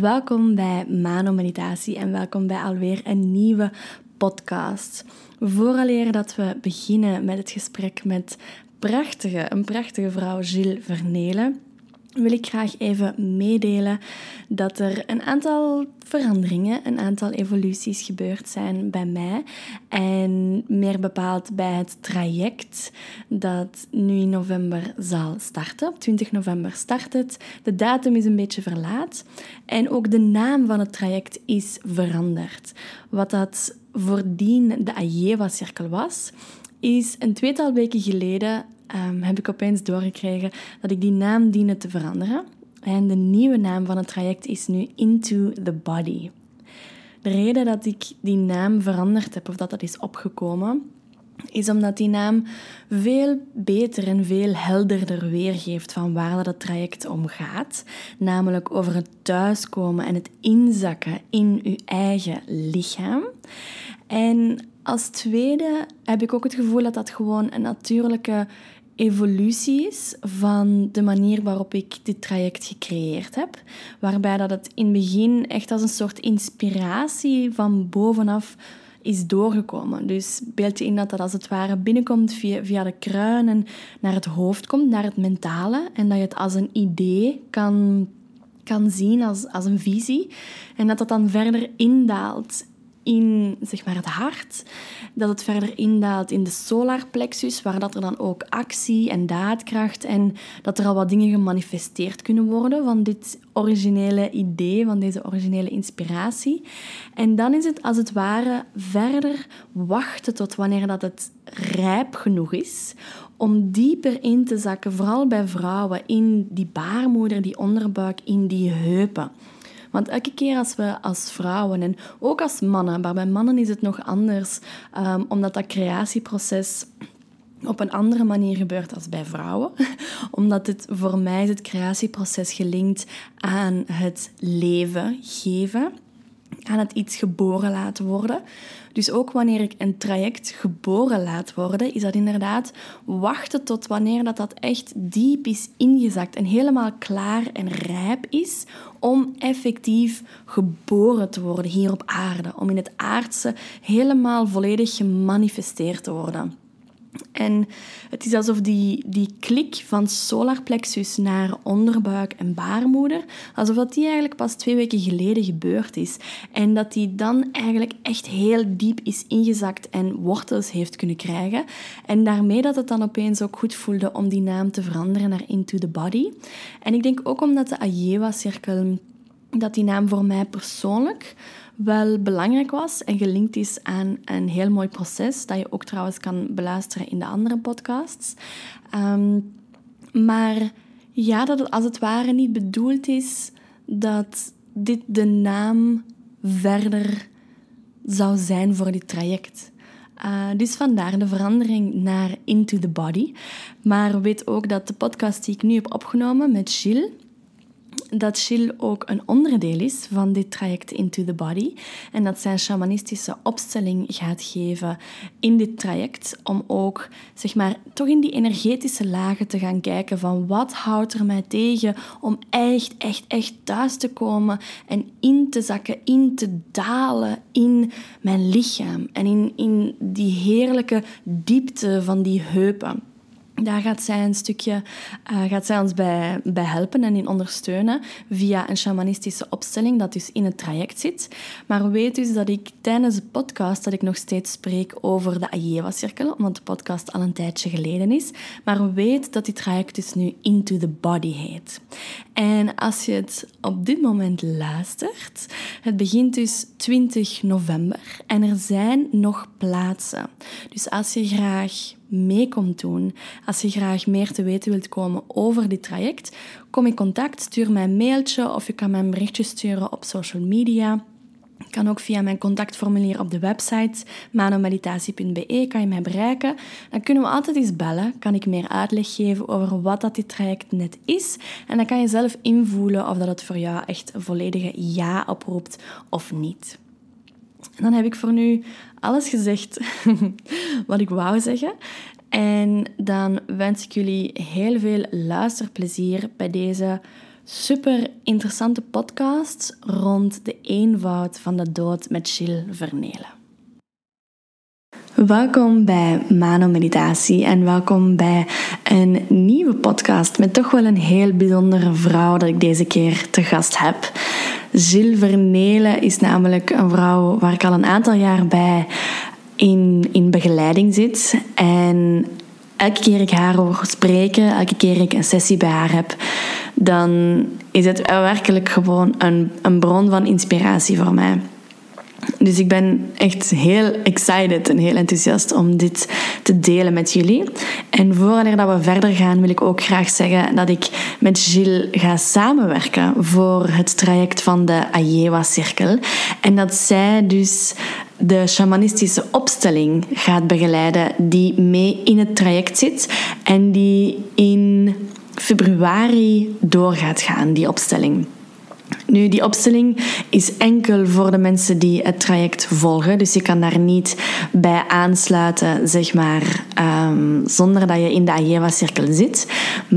Welkom bij Mano Meditatie en welkom bij alweer een nieuwe podcast. Vooraleer dat we beginnen met het gesprek met prachtige, een prachtige vrouw, Gilles Vernelen, wil ik graag even meedelen dat er een aantal veranderingen, een aantal evoluties gebeurd zijn bij mij. En meer bepaald bij het traject dat nu in november zal starten. Op 20 november start het. De datum is een beetje verlaat. En ook de naam van het traject is veranderd. Wat dat voordien de Ajewa-cirkel was, is een tweetal weken geleden um, heb ik opeens doorgekregen dat ik die naam diende te veranderen. En de nieuwe naam van het traject is nu Into the Body. De reden dat ik die naam veranderd heb, of dat dat is opgekomen, is omdat die naam veel beter en veel helderder weergeeft van waar dat het traject om gaat. Namelijk over het thuiskomen en het inzakken in uw eigen lichaam. En als tweede heb ik ook het gevoel dat dat gewoon een natuurlijke evolutie is van de manier waarop ik dit traject gecreëerd heb. Waarbij dat het in het begin echt als een soort inspiratie van bovenaf is doorgekomen. Dus beeld je in dat dat als het ware binnenkomt via, via de kruinen naar het hoofd komt, naar het mentale. En dat je het als een idee kan, kan zien, als, als een visie. En dat dat dan verder indaalt in zeg maar, het hart, dat het verder indaalt in de solarplexus, waar dat er dan ook actie en daadkracht en dat er al wat dingen gemanifesteerd kunnen worden van dit originele idee, van deze originele inspiratie. En dan is het als het ware verder wachten tot wanneer dat het rijp genoeg is om dieper in te zakken, vooral bij vrouwen, in die baarmoeder, die onderbuik, in die heupen. Want elke keer als we als vrouwen en ook als mannen, maar bij mannen is het nog anders, um, omdat dat creatieproces op een andere manier gebeurt als bij vrouwen. Omdat het voor mij is het creatieproces gelinkt aan het leven geven, aan het iets geboren laten worden. Dus ook wanneer ik een traject geboren laat worden, is dat inderdaad wachten tot wanneer dat, dat echt diep is ingezakt en helemaal klaar en rijp is om effectief geboren te worden hier op aarde. Om in het aardse helemaal volledig gemanifesteerd te worden. En het is alsof die, die klik van solarplexus naar onderbuik en baarmoeder, alsof dat die eigenlijk pas twee weken geleden gebeurd is. En dat die dan eigenlijk echt heel diep is ingezakt en wortels heeft kunnen krijgen. En daarmee dat het dan opeens ook goed voelde om die naam te veranderen naar Into the Body. En ik denk ook omdat de Ajewa-cirkel, dat die naam voor mij persoonlijk wel belangrijk was en gelinkt is aan een heel mooi proces, dat je ook trouwens kan beluisteren in de andere podcasts. Ehm, maar ja, dat het als het ware niet bedoeld is dat dit de naam verder zou zijn voor dit traject. Uh, dus vandaar de verandering naar Into the Body. Maar weet ook dat de podcast die ik nu heb opgenomen met Gilles, dat Chill ook een onderdeel is van dit traject Into the Body. En dat zijn shamanistische opstelling gaat geven in dit traject. Om ook, zeg maar, toch in die energetische lagen te gaan kijken van wat houdt er mij tegen om echt, echt, echt thuis te komen en in te zakken, in te dalen in mijn lichaam. En in, in die heerlijke diepte van die heupen. Daar gaat zij een stukje uh, gaat zij ons bij, bij helpen en in ondersteunen via een shamanistische opstelling dat dus in het traject zit. Maar weet dus dat ik tijdens de podcast dat ik nog steeds spreek over de Ajewa-cirkel, omdat de podcast al een tijdje geleden is. Maar weet dat die traject dus nu Into the Body heet. En als je het op dit moment luistert, het begint dus 20 november en er zijn nog plaatsen. Dus als je graag mee komt doen. Als je graag meer te weten wilt komen over dit traject, kom in contact, stuur mij een mailtje of je kan mij een berichtje sturen op social media. Kan ook via mijn contactformulier op de website manomeditatie.be kan je mij bereiken. Dan kunnen we altijd eens bellen. Kan ik meer uitleg geven over wat dat dit traject net is. En dan kan je zelf invoelen of dat het voor jou echt een volledige ja oproept of niet. Dan heb ik voor nu alles gezegd wat ik wou zeggen. En dan wens ik jullie heel veel luisterplezier bij deze super interessante podcast rond de eenvoud van de dood met Gilles Vernelen. Welkom bij Mano Meditatie en welkom bij een nieuwe podcast met toch wel een heel bijzondere vrouw dat ik deze keer te gast heb. Gilles Vernelen is namelijk een vrouw waar ik al een aantal jaar bij in, in begeleiding zit. En elke keer ik haar hoor spreken, elke keer ik een sessie bij haar heb, dan is het werkelijk gewoon een, een bron van inspiratie voor mij. Dus ik ben echt heel excited en heel enthousiast om dit te delen met jullie. En voordat we verder gaan, wil ik ook graag zeggen dat ik met Gilles ga samenwerken voor het traject van de Ayewa-cirkel. En dat zij dus de shamanistische opstelling gaat begeleiden die mee in het traject zit en die in februari door gaat gaan, die opstelling. Nu, die opstelling is enkel voor de mensen die het traject volgen. Dus je kan daar niet bij aansluiten, zeg maar, um, zonder dat je in de Ajewa-cirkel zit.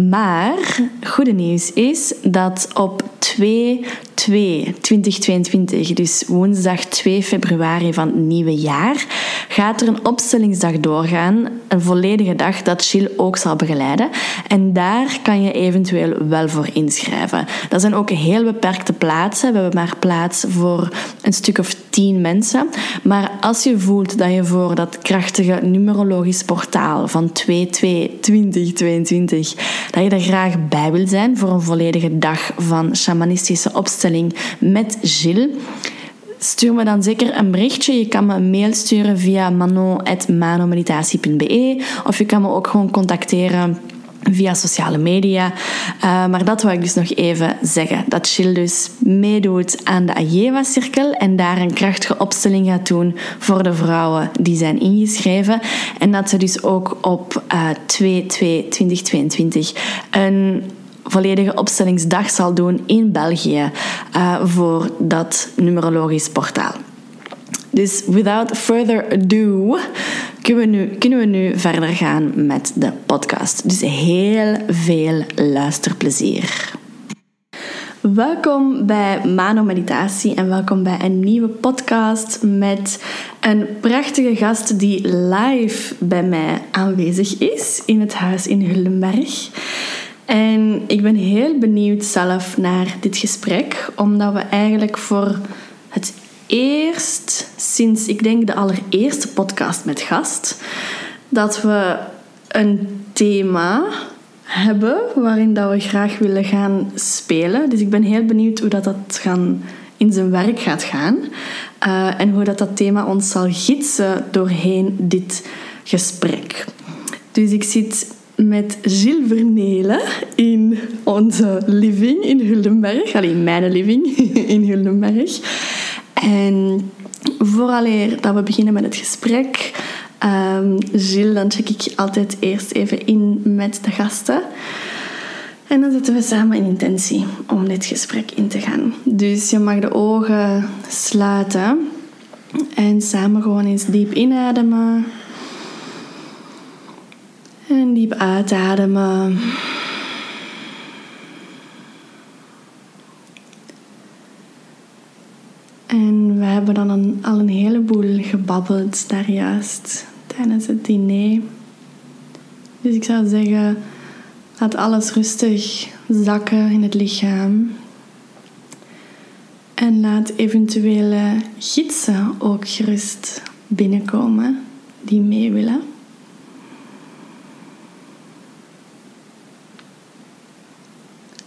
Maar, goede nieuws is dat op 2 2 2022, dus woensdag 2 februari van het nieuwe jaar, gaat er een opstellingsdag doorgaan. Een volledige dag dat Chill ook zal begeleiden. En daar kan je eventueel wel voor inschrijven. Dat zijn ook heel beperkte plaatsen. We hebben maar plaats voor een stuk of tien mensen. Maar als je voelt dat je voor dat krachtige numerologisch portaal van 2-2-2022, dat je er graag bij wil zijn voor een volledige dag van shamanistische opstelling met Gilles, stuur me dan zeker een berichtje. Je kan me een mail sturen via manon.manomeditatie.be of je kan me ook gewoon contacteren via sociale media. Uh, maar dat wil ik dus nog even zeggen. Dat Chill dus meedoet aan de Ajewa-cirkel en daar een krachtige opstelling gaat doen voor de vrouwen die zijn ingeschreven. En dat ze dus ook op uh, 2-2-2022 een volledige opstellingsdag zal doen in België uh, voor dat numerologisch portaal. Dus without further ado kunnen we, nu, kunnen we nu verder gaan met de podcast. Dus heel veel luisterplezier. Welkom bij Mano Meditatie en welkom bij een nieuwe podcast met een prachtige gast die live bij mij aanwezig is in het huis in Hullenberg. En ik ben heel benieuwd zelf naar dit gesprek, omdat we eigenlijk voor eerst sinds, ik denk, de allereerste podcast met gast, dat we een thema hebben waarin dat we graag willen gaan spelen. Dus ik ben heel benieuwd hoe dat, dat gaan, in zijn werk gaat gaan. Uh, en hoe dat, dat thema ons zal gidsen doorheen dit gesprek. Dus ik zit met Gilles Vernelen in onze living in Huldenberg. Alleen mijn living in Huldenberg. En vooraleer dat we beginnen met het gesprek, um, Gilles, dan check ik altijd eerst even in met de gasten. En dan zetten we samen in intentie om dit gesprek in te gaan. Dus je mag de ogen sluiten en samen gewoon eens diep inademen. En diep uitademen. En we hebben dan een, al een heleboel gebabbeld daar juist tijdens het diner. Dus ik zou zeggen, laat alles rustig zakken in het lichaam. En laat eventuele gidsen ook gerust binnenkomen die mee willen.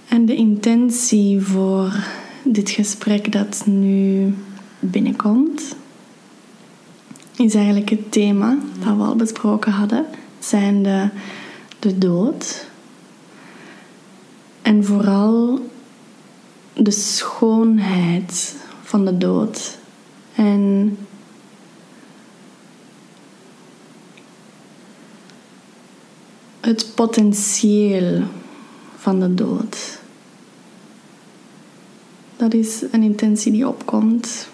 En de intentie voor dit gesprek dat nu binnenkomt, is eigenlijk het thema dat we al besproken hadden, zijn de, de dood. En vooral de schoonheid van de dood. En het potentieel van de dood. Dat is een intentie die opkomt.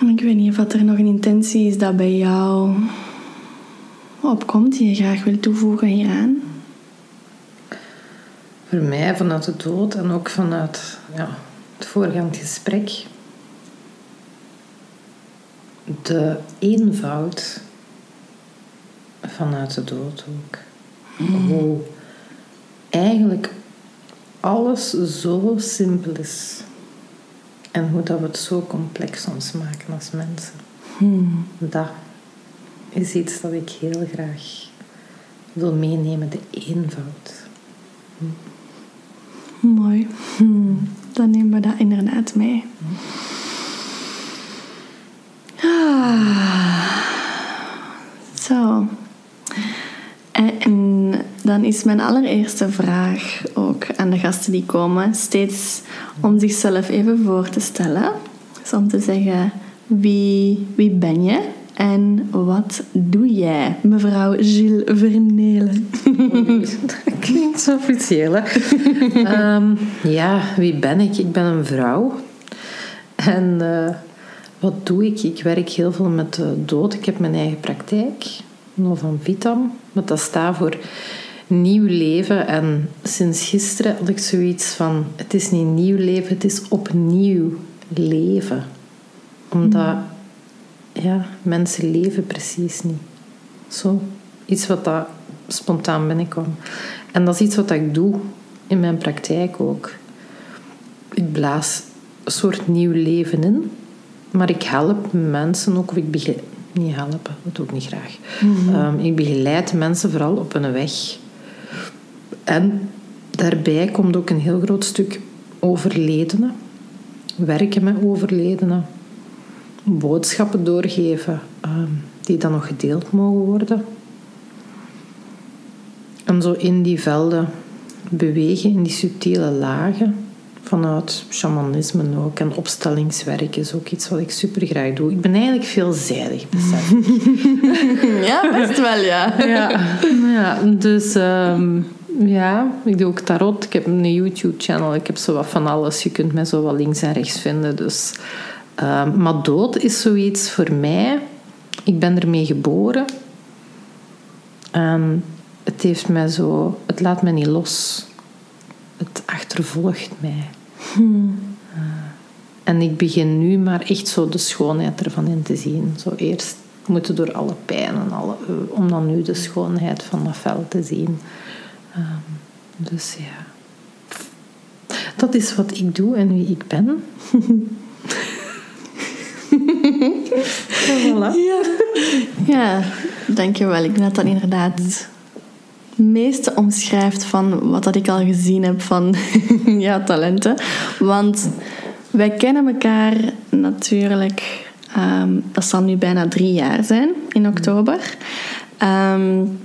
En ik weet niet of er nog een intentie is dat bij jou opkomt, die je graag wil toevoegen hieraan. voor mij vanuit de dood en ook vanuit ja, het voorgaand gesprek de eenvoud vanuit de dood ook. Hoe eigenlijk alles zo simpel is. En hoe dat we het zo complex soms maken als mensen. Dat is iets dat ik heel graag wil meenemen, de eenvoud. Mooi. Hmm. Dan nemen we dat inderdaad mee. Ah. Zo. En is mijn allereerste vraag ook aan de gasten die komen steeds om zichzelf even voor te stellen. Dus om te zeggen, wie, wie ben je en wat doe jij, mevrouw Gilles Vernelen? Dat klinkt zo officieel, hè? Ehm, ja, wie ben ik? Ik ben een vrouw. En eh, wat doe ik? Ik werk heel veel met de dood. Ik heb mijn eigen praktijk, Novan Vitam. Wat dat staat voor nieuw leven. En sinds gisteren had ik zoiets van... Het is niet nieuw leven, het is opnieuw leven. Omdat... Ja, mensen leven precies niet. Zo. Iets wat dat spontaan binnenkwam. En dat is iets wat ik doe in mijn praktijk ook. Ik blaas een soort nieuw leven in. Maar ik help mensen ook, of ik begeleid... Niet helpen, dat doe ik niet graag. Ehm, ik begeleid mensen vooral op hun weg. En daarbij komt ook een heel groot stuk overledenen. Werken met overledenen. Boodschappen doorgeven ehm, die dan nog gedeeld mogen worden. En zo in die velden bewegen, in die subtiele lagen. Vanuit shamanisme ook. En opstellingswerk is ook iets wat ik super graag doe. Ik ben eigenlijk veelzijdig, besef. Ja, best wel, ja. ja, ja dus ehm, ja, ik doe ook tarot. Ik heb een YouTube-channel. Ik heb zo wat van alles. Je kunt mij zo wat links en rechts vinden. Dus, ehm, maar dood is zoiets voor mij. Ik ben ermee geboren. En het heeft mij zo... Het laat me niet los. Het achtervolgt mij. Uh, en ik begin nu maar echt zo de schoonheid ervan in te zien. Zo eerst moeten door alle pijn en alle... Om dan nu de schoonheid van dat veld te zien. Um, dus ja. Dat is wat ik doe en wie ik ben. ja, voilà. ja. ja, dankjewel. Ik denk dat dat inderdaad het meeste omschrijft van wat dat ik al gezien heb van ja, talenten. Want wij kennen elkaar natuurlijk... Um, dat zal nu bijna drie jaar zijn, in oktober. Um,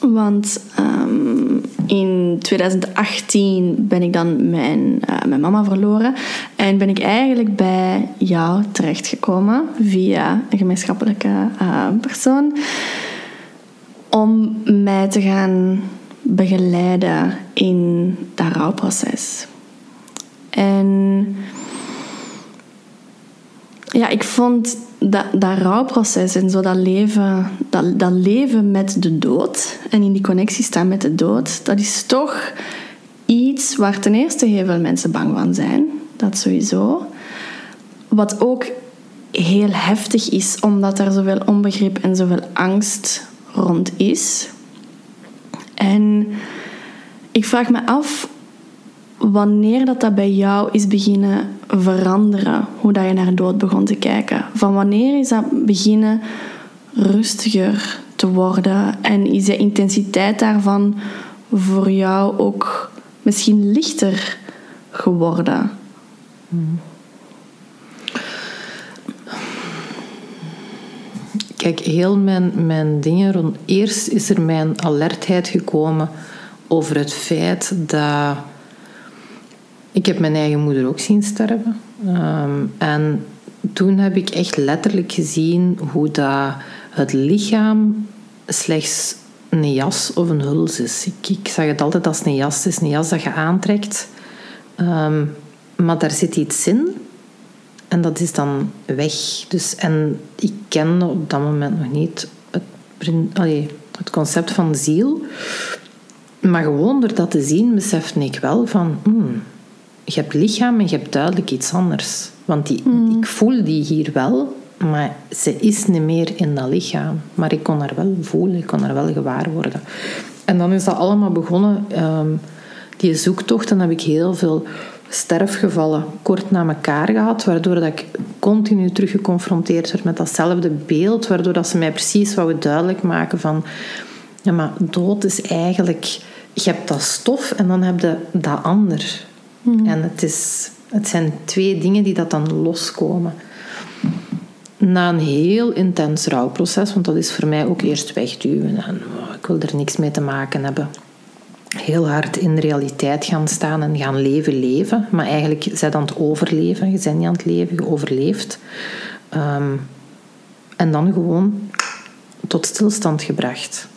want um, in 2018 ben ik dan mijn, uh, mijn mama verloren. En ben ik eigenlijk bij jou terechtgekomen via een gemeenschappelijke uh, persoon. Om mij te gaan begeleiden in dat rouwproces. En ja, ik vond dat, dat rouwproces en zo dat leven, dat, dat leven met de dood en in die connectie staan met de dood, dat is toch iets waar ten eerste heel veel mensen bang van zijn. Dat sowieso. Wat ook heel heftig is, omdat er zoveel onbegrip en zoveel angst rond is. En ik vraag me af wanneer dat, dat bij jou is beginnen veranderen, hoe dat je naar dood begon te kijken. Van wanneer is dat beginnen rustiger te worden en is de intensiteit daarvan voor jou ook misschien lichter geworden? Kijk, heel mijn, mijn dingen rond. Eerst is er mijn alertheid gekomen over het feit dat ik heb mijn eigen moeder ook zien sterven. Ehm, en toen heb ik echt letterlijk gezien hoe dat het lichaam slechts een jas of een huls is. Ik, ik zag het altijd als een jas. Het is een jas dat je aantrekt. Ehm, maar daar zit iets in. En dat is dan weg. Dus, en ik kende op dat moment nog niet het, het concept van ziel. Maar gewoon door dat te zien, besefte ik wel van... hmm, je hebt lichaam en je hebt duidelijk iets anders. Want die, ik voel die hier wel, maar ze is niet meer in dat lichaam. Maar ik kon haar wel voelen, ik kon haar wel gewaar worden. En dan is dat allemaal begonnen. ehm, die zoektocht, dan heb ik heel veel sterfgevallen kort na elkaar gehad, waardoor dat ik continu terug geconfronteerd werd met datzelfde beeld, waardoor dat ze mij precies wouden duidelijk maken van, ja, maar dood is eigenlijk, je hebt dat stof en dan heb je dat ander. En het, is, het zijn twee dingen die dat dan loskomen. Na een heel intens rouwproces, want dat is voor mij ook eerst wegduwen en oh, ik wil er niks mee te maken hebben heel hard in realiteit gaan staan en gaan leven, leven. Maar eigenlijk zijn aan het overleven. Je bent niet aan het leven, je overleeft. Ehm, en dan gewoon tot stilstand gebracht.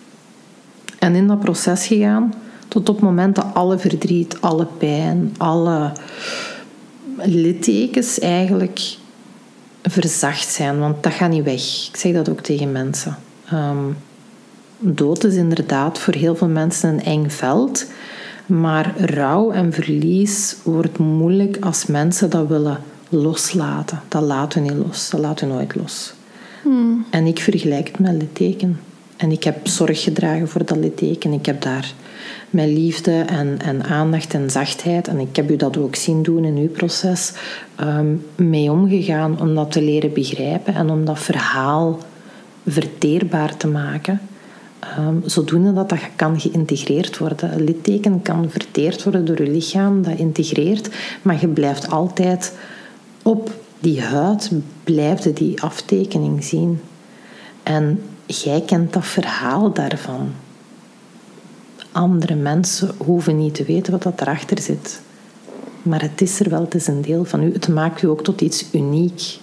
En in dat proces gegaan tot op het moment dat alle verdriet, alle pijn, alle littekens eigenlijk verzacht zijn. Want dat gaat niet weg. Ik zeg dat ook tegen mensen. Ehm, dood is inderdaad voor heel veel mensen een eng veld. Maar rouw en verlies wordt moeilijk als mensen dat willen loslaten. Dat laten we niet los. Dat laten we nooit los. En ik vergelijk het met litteken. En ik heb zorg gedragen voor dat litteken. Ik heb daar met liefde en, en aandacht en zachtheid, en ik heb u dat ook zien doen in uw proces, ehm, mee omgegaan om dat te leren begrijpen en om dat verhaal verteerbaar te maken. Um, zodoende dat dat kan geïntegreerd worden. Een litteken kan verteerd worden door je lichaam, dat integreert, maar je blijft altijd op die huid, blijft die aftekening zien. En jij kent dat verhaal daarvan. Andere mensen hoeven niet te weten wat dat erachter zit. Maar het is er wel, het is een deel van u. Het maakt u ook tot iets uniek.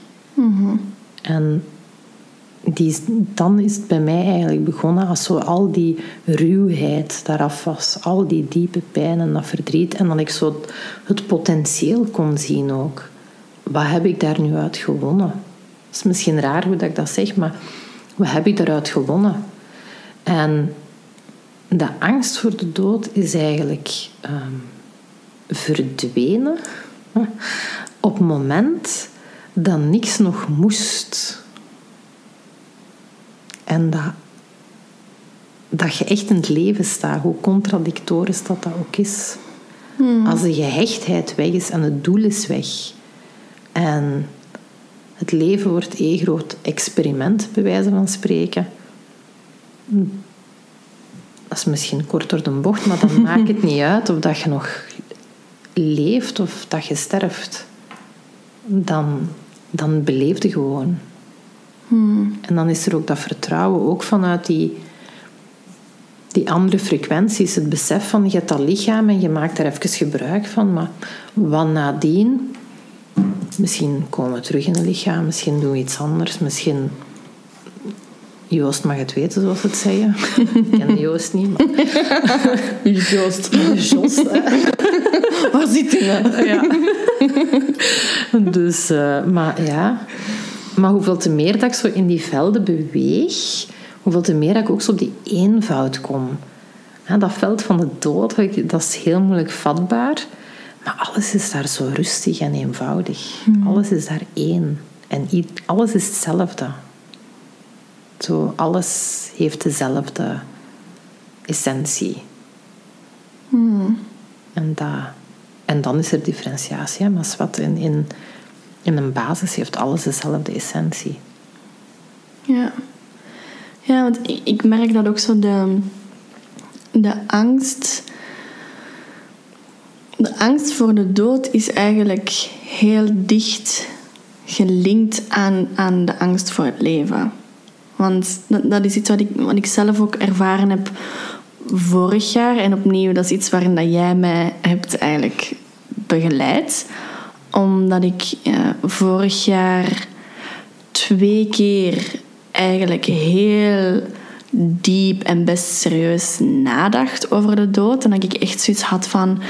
En die, dan is het bij mij eigenlijk begonnen als zo al die ruwheid daaraf was. Al die diepe pijn en dat verdriet. En dat ik zo het, het potentieel kon zien ook. Wat heb ik daar nu uit gewonnen? Het is misschien raar hoe dat ik dat zeg, maar wat heb ik daaruit gewonnen? En de angst voor de dood is eigenlijk ehm, verdwenen op het moment dat niks nog moest. En dat, dat je echt in het leven staat, hoe contradictorisch dat dat ook is. Als de gehechtheid weg is en het doel is weg. En het leven wordt één groot experiment, bij wijze van spreken. Dat is misschien kort door de bocht, maar dan maakt het niet uit of dat je nog leeft of dat je sterft. Dan, dan beleef je gewoon. En dan is er ook dat vertrouwen, ook vanuit die, die andere frequenties. Het besef van je hebt dat lichaam en je maakt er even gebruik van. Maar wat nadien, misschien komen we terug in het lichaam, misschien doen we iets anders, misschien... Joost mag het weten, zoals het zeggen. Ik ken Joost niet, maar... Joost. Joost. Waar zit hij nou? Ja. Dus, eh, maar ja. Maar hoeveel te meer dat ik zo in die velden beweeg, hoeveel te meer dat ik ook zo op die eenvoud kom. Ja, dat veld van de dood, dat is heel moeilijk vatbaar. Maar alles is daar zo rustig en eenvoudig. Alles is daar één. En alles is hetzelfde. Zo, alles heeft dezelfde essentie. En, dat, en dan is er differentiatie. hè, Maar wat in, in, in een basis heeft alles dezelfde essentie. Ja. Ja, want ik, ik merk dat ook zo de, de angst. De angst voor de dood is eigenlijk heel dicht gelinkt aan, aan de angst voor het leven. Want dat, is iets wat ik, wat ik zelf ook ervaren heb vorig jaar. En opnieuw, dat is iets waarin dat jij mij hebt eigenlijk begeleid. Omdat ik vorig jaar twee keer eigenlijk heel diep en best serieus nadacht over de dood. En dat ik echt zoiets had van...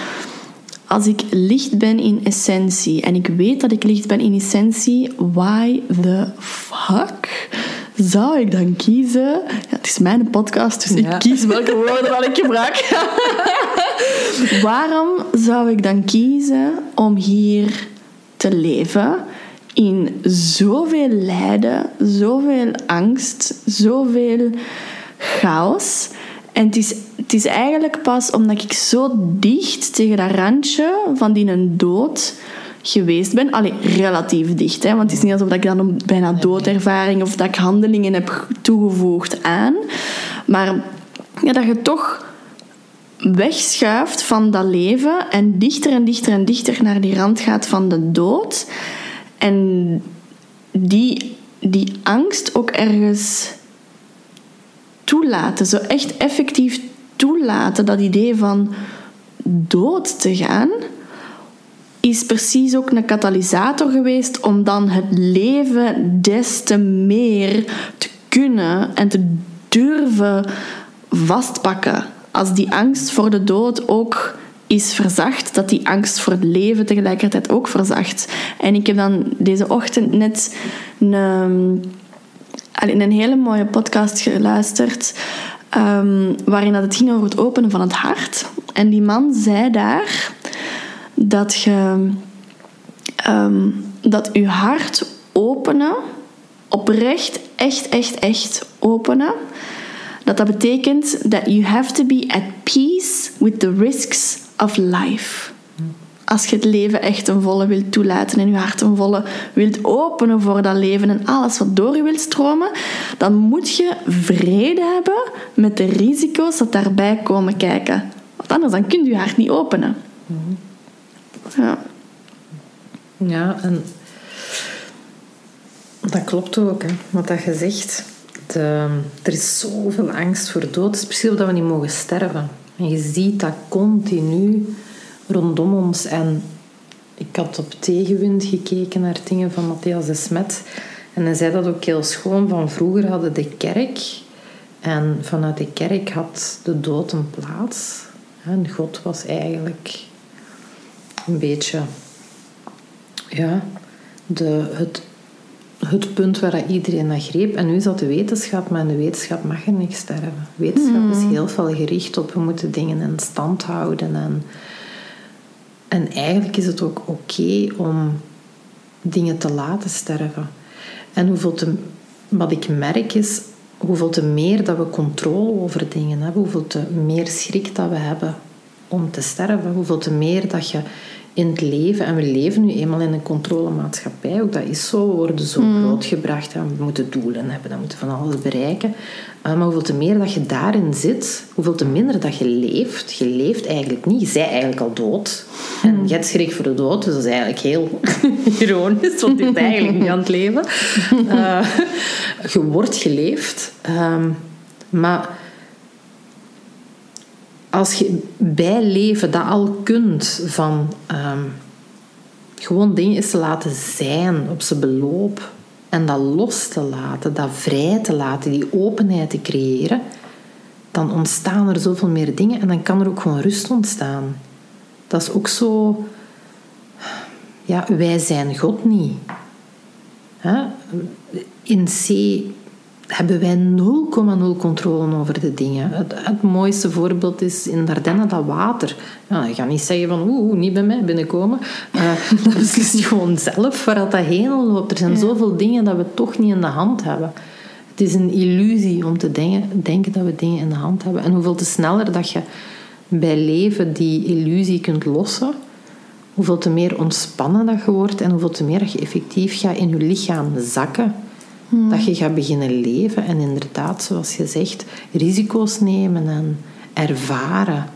Als ik licht ben in essentie en ik weet dat ik licht ben in essentie, why the fuck zou ik dan kiezen... Ja, het is mijn podcast, dus Ja. ik kies welke woorden dat ik gebruik. Waarom zou ik dan kiezen om hier te leven in zoveel lijden, zoveel angst, zoveel chaos? En het is, het is eigenlijk pas omdat ik zo dicht tegen dat randje van die een dood geweest ben. Allee, relatief dicht. Hè? Want het is niet alsof ik dan een bijna doodervaring of dat ik handelingen heb toegevoegd aan. Maar ja, dat je toch wegschuift van dat leven en dichter en dichter en dichter naar die rand gaat van de dood. En die, die angst ook ergens toelaten. Zo echt effectief toelaten. Dat idee van dood te gaan is precies ook een katalysator geweest om dan het leven des te meer te kunnen en te durven vastpakken. Als die angst voor de dood ook is verzacht, dat die angst voor het leven tegelijkertijd ook verzacht. En ik heb dan deze ochtend net een, een hele mooie podcast geluisterd, ehm, waarin dat het ging over het openen van het hart. En die man zei daar dat je ehm, dat je hart openen, oprecht, echt, echt, echt openen, dat dat betekent dat you have to be at peace with the risks of life. Als je het leven echt een volle wilt toelaten en je hart een volle wilt openen voor dat leven en alles wat door je wilt stromen, dan moet je vrede hebben met de risico's dat daarbij komen kijken. Want anders dan kun je je hart niet openen. Ja. Ja, en dat klopt ook, hè, wat dat je zegt. De, er is zoveel angst voor dood. Het is precies of dat we niet mogen sterven. En je ziet dat continu rondom ons. En ik had op Tegenwind gekeken naar dingen van Matthias de Smet. En hij zei dat ook heel schoon. Van vroeger hadden de kerk... En vanuit de kerk had de dood een plaats. En God was eigenlijk een beetje ja, de, het, het punt waar dat iedereen naar greep. En nu is dat de wetenschap, maar in de wetenschap mag er niks sterven. Wetenschap is heel veel gericht op we moeten dingen in stand houden. En, en eigenlijk is het ook oké om dingen te laten sterven. En hoeveel te, wat ik merk is, hoeveel te meer dat we controle over dingen hebben, hoeveel te meer schrik dat we hebben om te sterven, hoeveel te meer dat je in het leven, en we leven nu eenmaal in een controlemaatschappij, ook dat is zo, we worden zo grootgebracht en we moeten doelen hebben, we moeten van alles bereiken. Uh, maar hoeveel te meer dat je daarin zit, hoeveel te minder dat je leeft, je leeft eigenlijk niet, je bent eigenlijk al dood. En je hebt schrik voor de dood, dus dat is eigenlijk heel ironisch, want je bent eigenlijk niet aan het leven. Uh, je wordt geleefd, um, maar als je bij leven dat al kunt van um, gewoon dingen eens te laten zijn op zijn beloop en dat los te laten, dat vrij te laten, die openheid te creëren, dan ontstaan er zoveel meer dingen en dan kan er ook gewoon rust ontstaan. Dat is ook zo, ja, wij zijn God niet. In C hebben wij 0,0 controle over de dingen. Het, het, mooiste voorbeeld is in Dardenne dat water. Ja, je gaat niet zeggen van oeh, niet bij mij binnenkomen. Uh, dat beslist gewoon zelf waar dat heen loopt. Er zijn ja. zoveel dingen dat we toch niet in de hand hebben. Het is een illusie om te denken, denken dat we dingen in de hand hebben. En hoeveel te sneller dat je bij leven die illusie kunt lossen, hoeveel te meer ontspannen dat je wordt en hoeveel te meer dat je effectief gaat in je lichaam zakken. Hmm. Dat je gaat beginnen leven en inderdaad, zoals je zegt, risico's nemen en ervaren.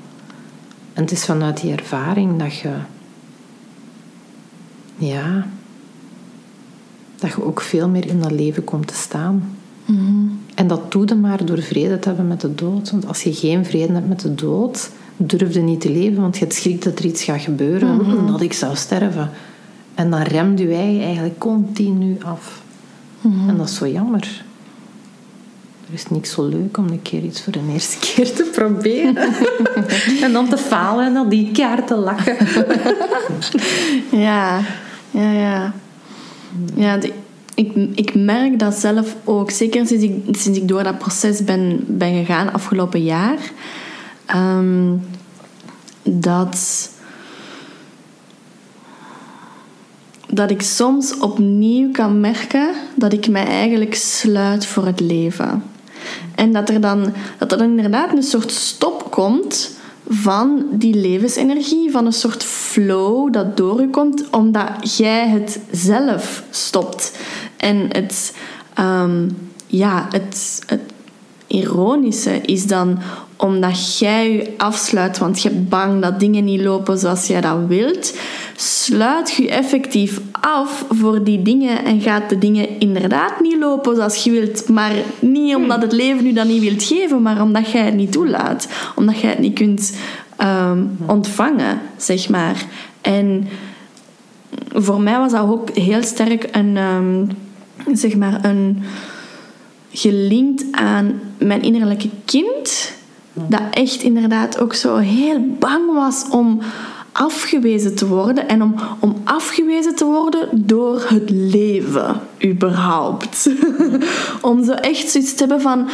En het is vanuit die ervaring dat je, ja, dat je ook veel meer in dat leven komt te staan. Hmm. En dat doe je maar door vrede te hebben met de dood. Want als je geen vrede hebt met de dood, durf je niet te leven, want je hebt schrik dat er iets gaat gebeuren, Hmm. dat ik zou sterven. En dan remt je eigenlijk continu af. Hmm. En dat is zo jammer. Er is niks zo leuk om een keer iets voor de eerste keer te proberen. en dan te falen en dan die kaart te lachen. ja, ja, ja. Ja, ik, ik merk dat zelf ook, zeker sinds ik, sinds ik door dat proces ben, ben gegaan afgelopen jaar, ehm, dat, dat ik soms opnieuw kan merken dat ik mij eigenlijk sluit voor het leven. En dat er dan, dat er inderdaad een soort stop komt van die levensenergie, van een soort flow dat door je komt, omdat jij het zelf stopt. En het, ehm, ja, het ironische is dan omdat jij je afsluit, want je bent bang dat dingen niet lopen zoals jij dat wilt, sluit je effectief af voor die dingen en gaat de dingen inderdaad niet lopen zoals je wilt. Maar niet omdat het leven nu dat niet wilt geven, maar omdat jij het niet toelaat. Omdat jij het niet kunt ehm, ontvangen, zeg maar. En voor mij was dat ook heel sterk een, um, zeg maar, een gelinkt aan mijn innerlijke kind. Dat echt inderdaad ook zo heel bang was om afgewezen te worden en om, om afgewezen te worden door het leven, überhaupt. om zo echt zoiets te hebben van.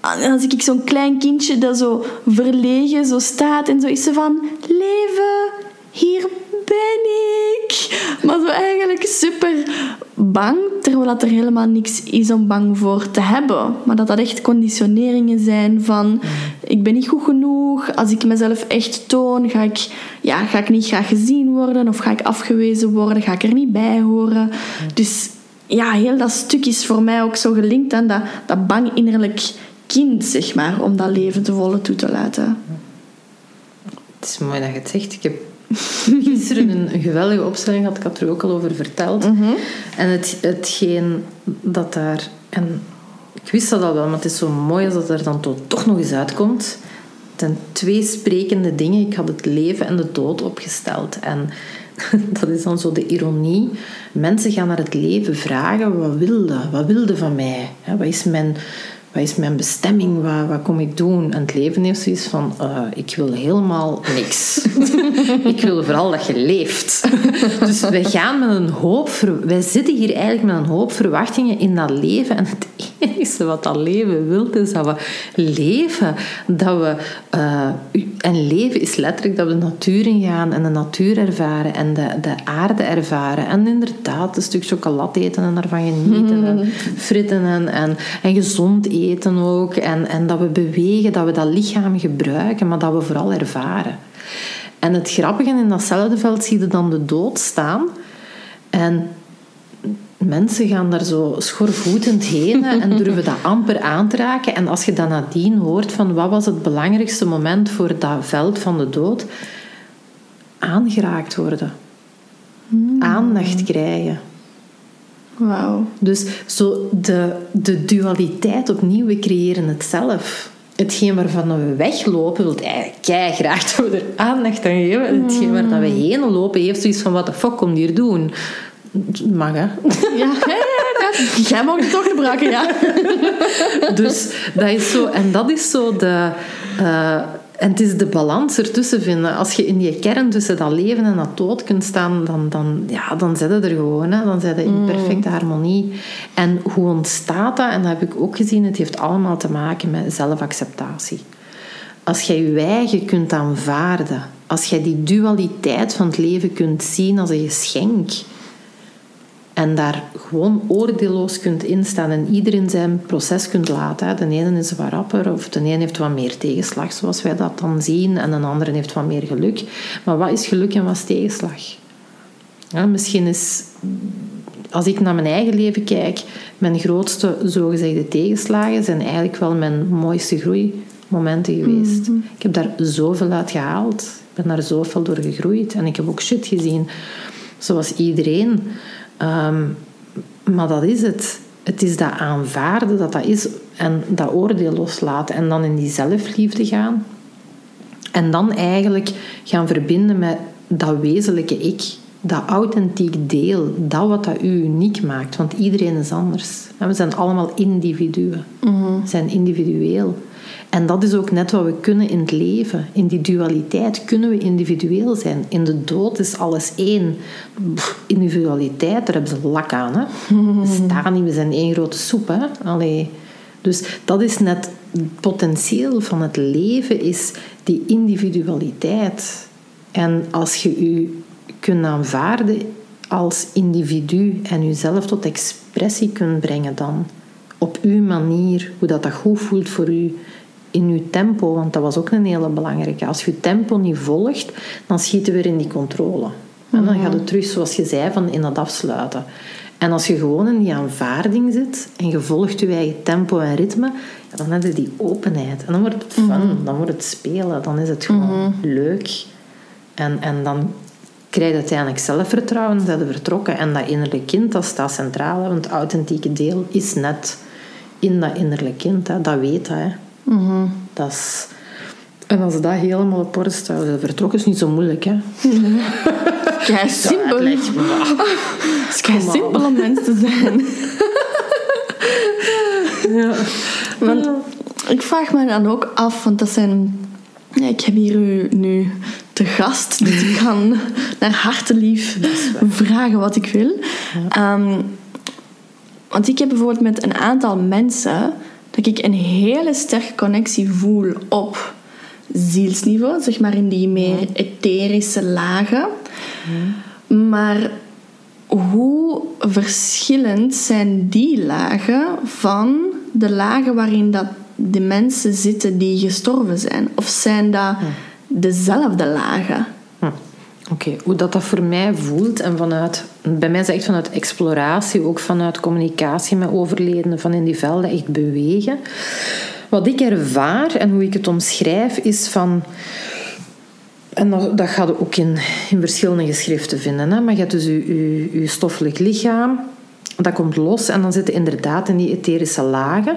Als ik zo'n klein kindje dat zo verlegen zo staat en zo is ze van: Leven, hier ben ik. Maar zo eigenlijk super bang, terwijl dat er helemaal niks is om bang voor te hebben. Maar dat dat echt conditioneringen zijn van ik ben niet goed genoeg. Als ik mezelf echt toon, ga ik, ja, ga ik niet graag gezien worden of ga ik afgewezen worden, ga ik er niet bij horen. Dus ja, heel dat stuk is voor mij ook zo gelinkt aan dat, dat bang innerlijk kind, zeg maar, om dat leven te volle toe te laten. Het is mooi dat je het zegt. Ik heb gisteren een, een geweldige opstelling gehad. Ik had er ook al over verteld. En het, hetgeen dat daar... En ik wist dat al wel, maar het is zo mooi als dat er dan toch nog eens uitkomt. Zijn twee sprekende dingen. Ik had het leven en de dood opgesteld. En dat is dan zo de ironie. Mensen gaan naar het leven vragen: wat wilde? Wat wilde van mij? Wat is mijn wat is mijn bestemming? Wat, wat kom ik doen? En het leven heeft zoiets van, uh, ik wil helemaal niks. ik wil vooral dat je leeft. dus wij gaan met een hoop, wij zitten hier eigenlijk met een hoop verwachtingen in dat leven. En het enige wat dat leven wil, is dat we leven. Dat we, uh, en leven is letterlijk dat we de natuur ingaan en de natuur ervaren en de, de aarde ervaren. En inderdaad, een stuk chocolade eten en daarvan genieten. En fritten en, en, en gezond eten eten ook. En, en dat we bewegen, dat we dat lichaam gebruiken, maar dat we vooral ervaren. En het grappige in datzelfde veld zie je dan de dood staan. En mensen gaan daar zo schorvoetend heen en durven dat amper aan te raken. En als je dan nadien hoort van wat was het belangrijkste moment voor dat veld van de dood, aangeraakt worden. Hmm. Aandacht krijgen. Wauw. Dus zo de, de dualiteit opnieuw, we creëren het zelf. Hetgeen waarvan we weglopen, wil eigenlijk graag dat we er aandacht aan geven. En hetgeen waar dat we mm. heen lopen, heeft zoiets van: wat de fuck kom hier doen? Mag hè? Ja, jij mag het toch gebruiken, ja. Dus dat is zo, en dat is zo de. Uh, en het is de balans ertussen vinden. Als je in die kern tussen dat leven en dat dood kunt staan, dan, dan, ja, dan zit er gewoon. Hè. Dan zit je in mm. perfecte harmonie. En hoe ontstaat dat? En dat heb ik ook gezien. Het heeft allemaal te maken met zelfacceptatie. Als jij je eigen kunt aanvaarden, als jij die dualiteit van het leven kunt zien als een geschenk, en daar gewoon oordeelloos kunt instaan en iedereen zijn proces kunt laten. De ene is wat rapper of de ene heeft wat meer tegenslag, zoals wij dat dan zien, en de andere heeft wat meer geluk. Maar wat is geluk en wat is tegenslag? Ja, misschien is, als ik naar mijn eigen leven kijk, mijn grootste zogezegde tegenslagen zijn eigenlijk wel mijn mooiste groeimomenten geweest. Mhm. Ik heb daar zoveel uit gehaald. Ik ben daar zoveel door gegroeid. En ik heb ook shit gezien, zoals iedereen. Ehm, maar dat is het. Het is dat aanvaarden dat dat is en dat oordeel loslaten en dan in die zelfliefde gaan. En dan eigenlijk gaan verbinden met dat wezenlijke ik dat authentiek deel, dat wat dat u uniek maakt. Want iedereen is anders. We zijn allemaal individuen. We zijn individueel. En dat is ook net wat we kunnen in het leven. In die dualiteit kunnen we individueel zijn. In de dood is alles één. Pff, individualiteit, daar hebben ze lak aan. Hè? We staan niet, we zijn één grote soep. Hè? Allee. Dus dat is net het potentieel van het leven, is die individualiteit. En als je je kunt aanvaarden als individu en jezelf tot expressie kunt brengen dan, op uw manier, hoe dat, dat goed voelt voor u, in uw tempo, want dat was ook een hele belangrijke. Als je tempo niet volgt, dan schieten we weer in die controle. En dan gaat het terug, zoals je zei, van in dat afsluiten. En als je gewoon in die aanvaarding zit en je volgt je eigen tempo en ritme, ja, dan heb je die openheid. En dan wordt het fun, dan wordt het spelen, dan is het gewoon leuk. En, en dan krijg je uiteindelijk zelfvertrouwen, zijn je vertrokken. En dat innerlijke kind, dat staat centraal, want het authentieke deel is net in dat innerlijke kind. Hè. Dat weet dat. Hè. Dat is... En als dat helemaal op orde staat, vertrokken is niet zo moeilijk. Hè. Kei simpel. Uitleg, maar- Het is kei simpel om mens te zijn. Want ik vraag me dan ook af, want dat zijn... Ja, ik heb hier u nu te gast, dus ik kan naar hartelief vragen wat ik wil. Ehm, want ik heb bijvoorbeeld met een aantal mensen dat ik een hele sterke connectie voel op zielsniveau, zeg maar in die meer etherische lagen. Maar hoe verschillend zijn die lagen van de lagen waarin dat de mensen zitten die gestorven zijn? Of zijn dat dezelfde lagen? Oké, hoe dat, dat voor mij voelt en vanuit, bij mij is echt vanuit exploratie, ook vanuit communicatie met overledenen, van in die velden echt bewegen. Wat ik ervaar en hoe ik het omschrijf is van, en dat, gaat ook in, in verschillende geschriften vinden, hè? maar je hebt dus je, je, je stoffelijk lichaam, dat komt los en dan zitten inderdaad in die etherische lagen.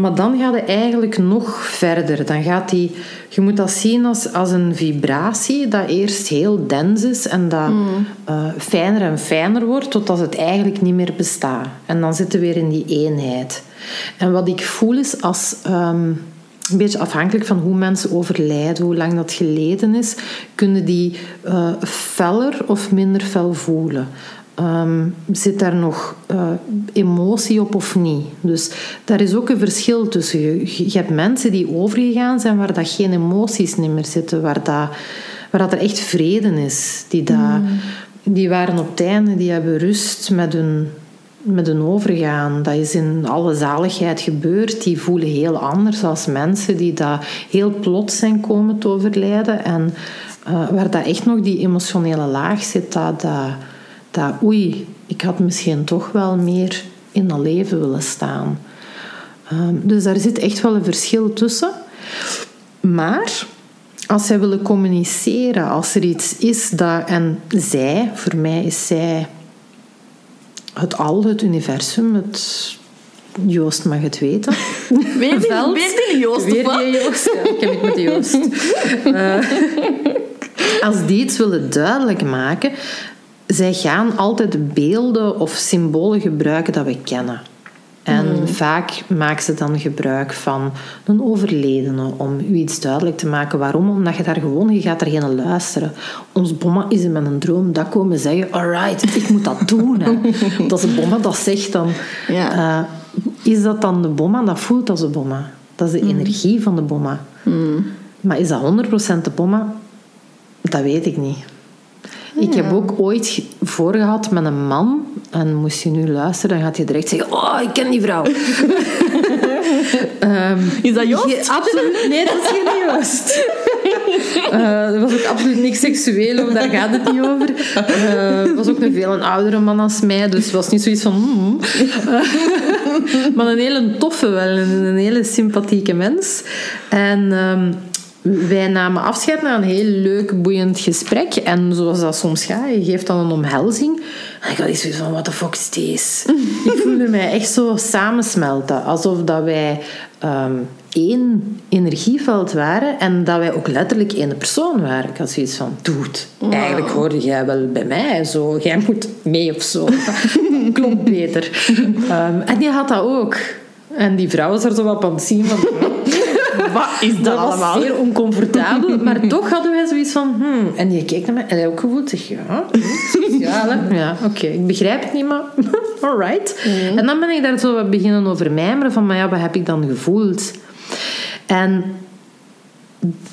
Maar dan gaat het eigenlijk nog verder. Dan gaat die, je moet dat zien als, als een vibratie dat eerst heel dens is en dat eh, fijner en fijner wordt totdat het eigenlijk niet meer bestaat. En dan zitten we weer in die eenheid. En wat ik voel is als... ehm, een beetje afhankelijk van hoe mensen overlijden, hoe lang dat geleden is, kunnen die eh, feller of minder fel voelen. Ehm, zit daar nog eh, emotie op of niet? Dus daar is ook een verschil tussen. Je, je hebt mensen die overgegaan zijn waar dat geen emoties niet meer zitten, waar, dat, waar dat er echt vrede is. Die, dat, die waren op het einde, die hebben rust met hun, met hun overgaan. Dat is in alle zaligheid gebeurd. Die voelen heel anders als mensen die dat heel plots zijn komen te overlijden. En eh, waar dat echt nog die emotionele laag zit, dat, dat, dat oei, ik had misschien toch wel meer in dat leven willen staan. Ehm, dus daar zit echt wel een verschil tussen. Maar als zij willen communiceren, als er iets is dat... En zij, voor mij is zij het al, het universum, het... Joost mag het weten. Die, Veld. weer die Joost, wat? die Joost. Ja, ik heb het met Joost. Eh, als die iets willen duidelijk maken, zij gaan altijd beelden of symbolen gebruiken dat we kennen. En vaak maken ze dan gebruik van een overledene om u iets duidelijk te maken. Waarom? Omdat je daar gewoon, je gaat er geen luisteren. Ons bomma is met een droom dat komen zeggen, alright, ik moet dat doen. Hè. Want als de bomma dat zegt, dan eh, is dat dan de bomma? Dat voelt als de bomma. Dat is de energie van de bomma. Maar is dat 100% de bomma? Dat weet ik niet. Ik heb ook ooit voorgehad met een man. En moest je nu luisteren, dan gaat je direct zeggen... Oh, ik ken die vrouw. Ehm, Is dat Joost? absoluut, nee, dat is geen Joost. Eh, dat was ook absoluut niks seksueel, daar gaat het niet over. Eh, Het was ook een veel een oudere man als mij, dus het was niet zoiets van... hmm. Eh, maar een hele toffe wel, een, een hele sympathieke mens. En ehm, wij namen afscheid na een heel leuk, boeiend gesprek. En zoals dat soms gaat, je geeft dan een omhelzing. En ik had iets zoiets van, what the fuck is deze? ik voelde mij echt zo samensmelten. Alsof dat wij... ehm, één energieveld waren en dat wij ook letterlijk één persoon waren. Ik had zoiets van, dude, eigenlijk hoorde jij wel bij mij. Zo, jij moet mee of zo. Klopt beter. Ehm, en die had dat ook. En die vrouw was er zo wat aan het zien van... Wat is dat, Dat was allemaal? zeer oncomfortabel, maar toch hadden wij zoiets van... Hmm. En die keek naar mij en hij ook gevoeld. Zeg, ja, hm, sociaal, hè? Ja, oké. Ik begrijp het niet, maar... Alright. En dan ben ik daar zo wat beginnen over mijmeren van... Maar ja, wat heb ik dan gevoeld? En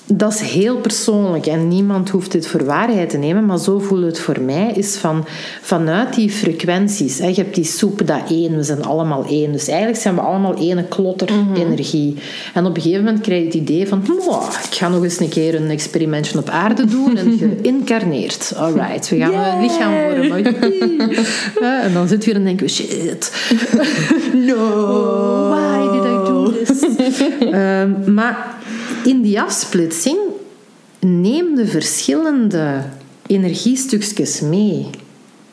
dat is heel persoonlijk en niemand hoeft dit voor waarheid te nemen, maar zo voelt het voor mij, is van, vanuit die frequenties. Hè, je hebt die soep, dat één, we zijn allemaal één. Dus eigenlijk zijn we allemaal één klotter energie. En op een gegeven moment krijg je het idee van, "Mwah, ik ga nog eens een keer een experimentje op aarde doen en geïncarneerd. Alright, we gaan een lichaam vormen. Hè, en dan zit je weer en denken we, shit. No. Why did I do this? Ehm, maar in die afsplitsing neem de verschillende energiestukjes mee.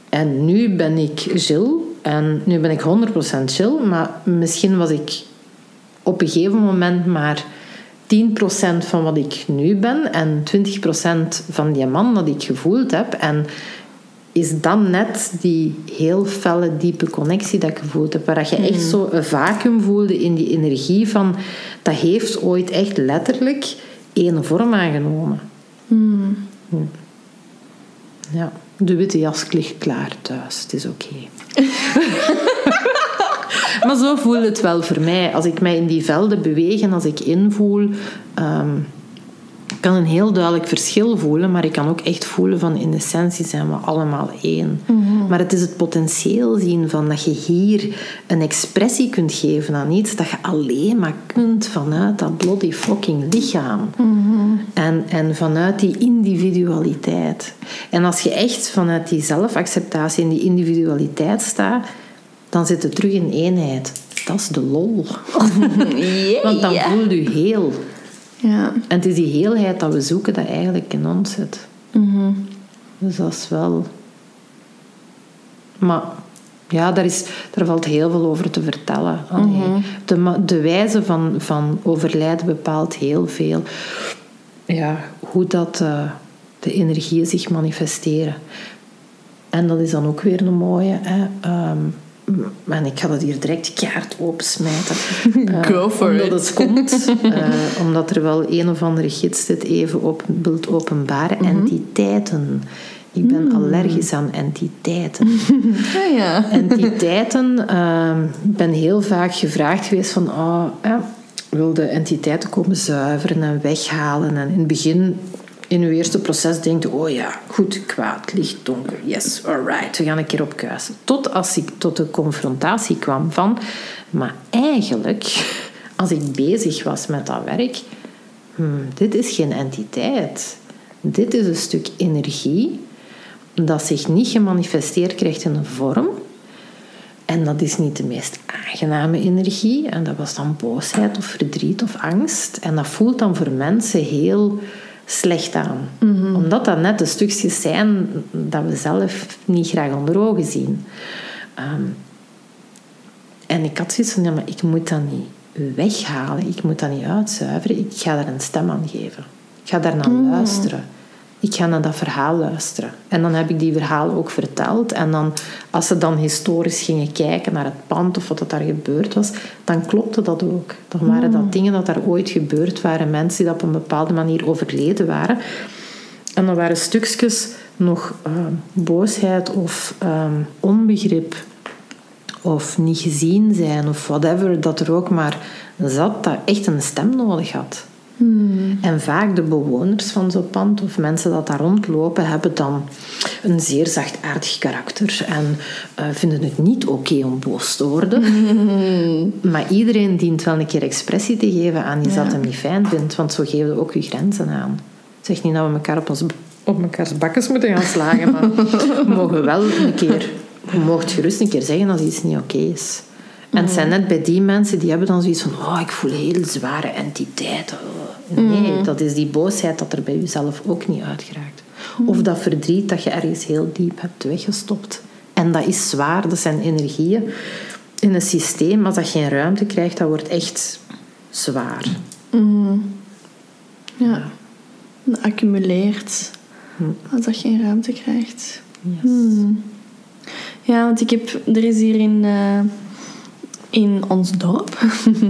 En nu ben ik Jill en nu ben ik 100% Jill, maar misschien was ik op een gegeven moment maar 10% van wat ik nu ben en 20% van die man dat ik gevoeld heb. En is dan net die heel felle, diepe connectie dat ik gevoeld heb. Waar je echt zo een vacuüm voelde in die energie van... Dat heeft ooit echt letterlijk één vorm aangenomen. Hm. Ja, de witte jas ligt klaar thuis. Het is oké. maar zo voelt het wel voor mij. Als ik mij in die velden beweeg en als ik invoel... ehm, kan een heel duidelijk verschil voelen, maar ik kan ook echt voelen van in essentie zijn we allemaal één. Maar het is het potentieel zien van dat je hier een expressie kunt geven aan iets dat je alleen maar kunt vanuit dat bloody fucking lichaam. En, en vanuit die individualiteit. En als je echt vanuit die zelfacceptatie en die individualiteit staat, dan zit het terug in eenheid. Dat is de lol. Want dan voel je heel. Ja. En het is die heelheid dat we zoeken dat eigenlijk in ons zit. Dus dat is wel... Maar ja, daar, is, daar valt heel veel over te vertellen. Allee, de, de wijze van, van overlijden bepaalt heel veel. Ja, hoe dat eh, de energieën zich manifesteren. En dat is dan ook weer een mooie. Hè? Ehm, en ik ga dat hier direct kaart opensmijten. Eh, Go for omdat it. het komt. eh, omdat er wel een of andere gids dit even op wilt openbaren. Entiteiten. Ik ben allergisch aan entiteiten. Ja, ja. entiteiten. ehm, Ik ben heel vaak gevraagd geweest van... Oh, wil de entiteiten komen zuiveren en weghalen. En in het begin, in uw eerste proces, denkt. Oh ja, goed, kwaad, licht, donker. Yes, alright, we gaan een keer opkuisen. Tot als ik tot de confrontatie kwam van... Maar eigenlijk, als ik bezig was met dat werk... hmm, dit is geen entiteit. Dit is een stuk energie dat zich niet gemanifesteerd krijgt in een vorm. En dat is niet de meest aangename energie. En dat was dan boosheid of verdriet of angst. En dat voelt dan voor mensen heel slecht aan. Omdat dat net de stukjes zijn dat we zelf niet graag onder ogen zien. Ehm, en ik had zoiets van, ja, maar ik moet dat niet weghalen. Ik moet dat niet uitzuiveren. Ik ga daar een stem aan geven. Ik ga daar naar luisteren. Ik ga naar dat verhaal luisteren. En dan heb ik die verhalen ook verteld. En dan, als ze dan historisch gingen kijken naar het pand of wat daar gebeurd was, dan klopte dat ook. Dan waren dat dingen dat daar ooit gebeurd waren. Mensen die op een bepaalde manier overleden waren. En dan waren stukjes nog eh, boosheid of eh, onbegrip of niet gezien zijn of whatever dat er ook maar zat, dat echt een stem nodig had. En vaak de bewoners van zo'n pand of mensen dat daar rondlopen hebben dan een zeer zachtaardig karakter en eh, vinden het niet oké om boos te worden. Maar iedereen dient wel een keer expressie te geven aan iets dat hem niet fijn vindt, want zo geven we ook je grenzen aan. Zeg niet dat we elkaar op, ons, op mekaars bakkes moeten gaan slagen, maar we mogen wel een keer, je gerust een keer zeggen als iets niet oké is. En het zijn net bij die mensen die hebben dan zoiets van, oh, ik voel heel zware entiteiten. Nee, dat is die boosheid dat er bij jezelf ook niet uitgeraakt. Of dat verdriet dat je ergens heel diep hebt weggestopt. En dat is zwaar, dat zijn energieën in een systeem. Als dat geen ruimte krijgt, dat wordt echt zwaar. Ja. Dat accumuleert als dat geen ruimte krijgt. Ja, want ik heb... Er is hier in... eh, in ons dorp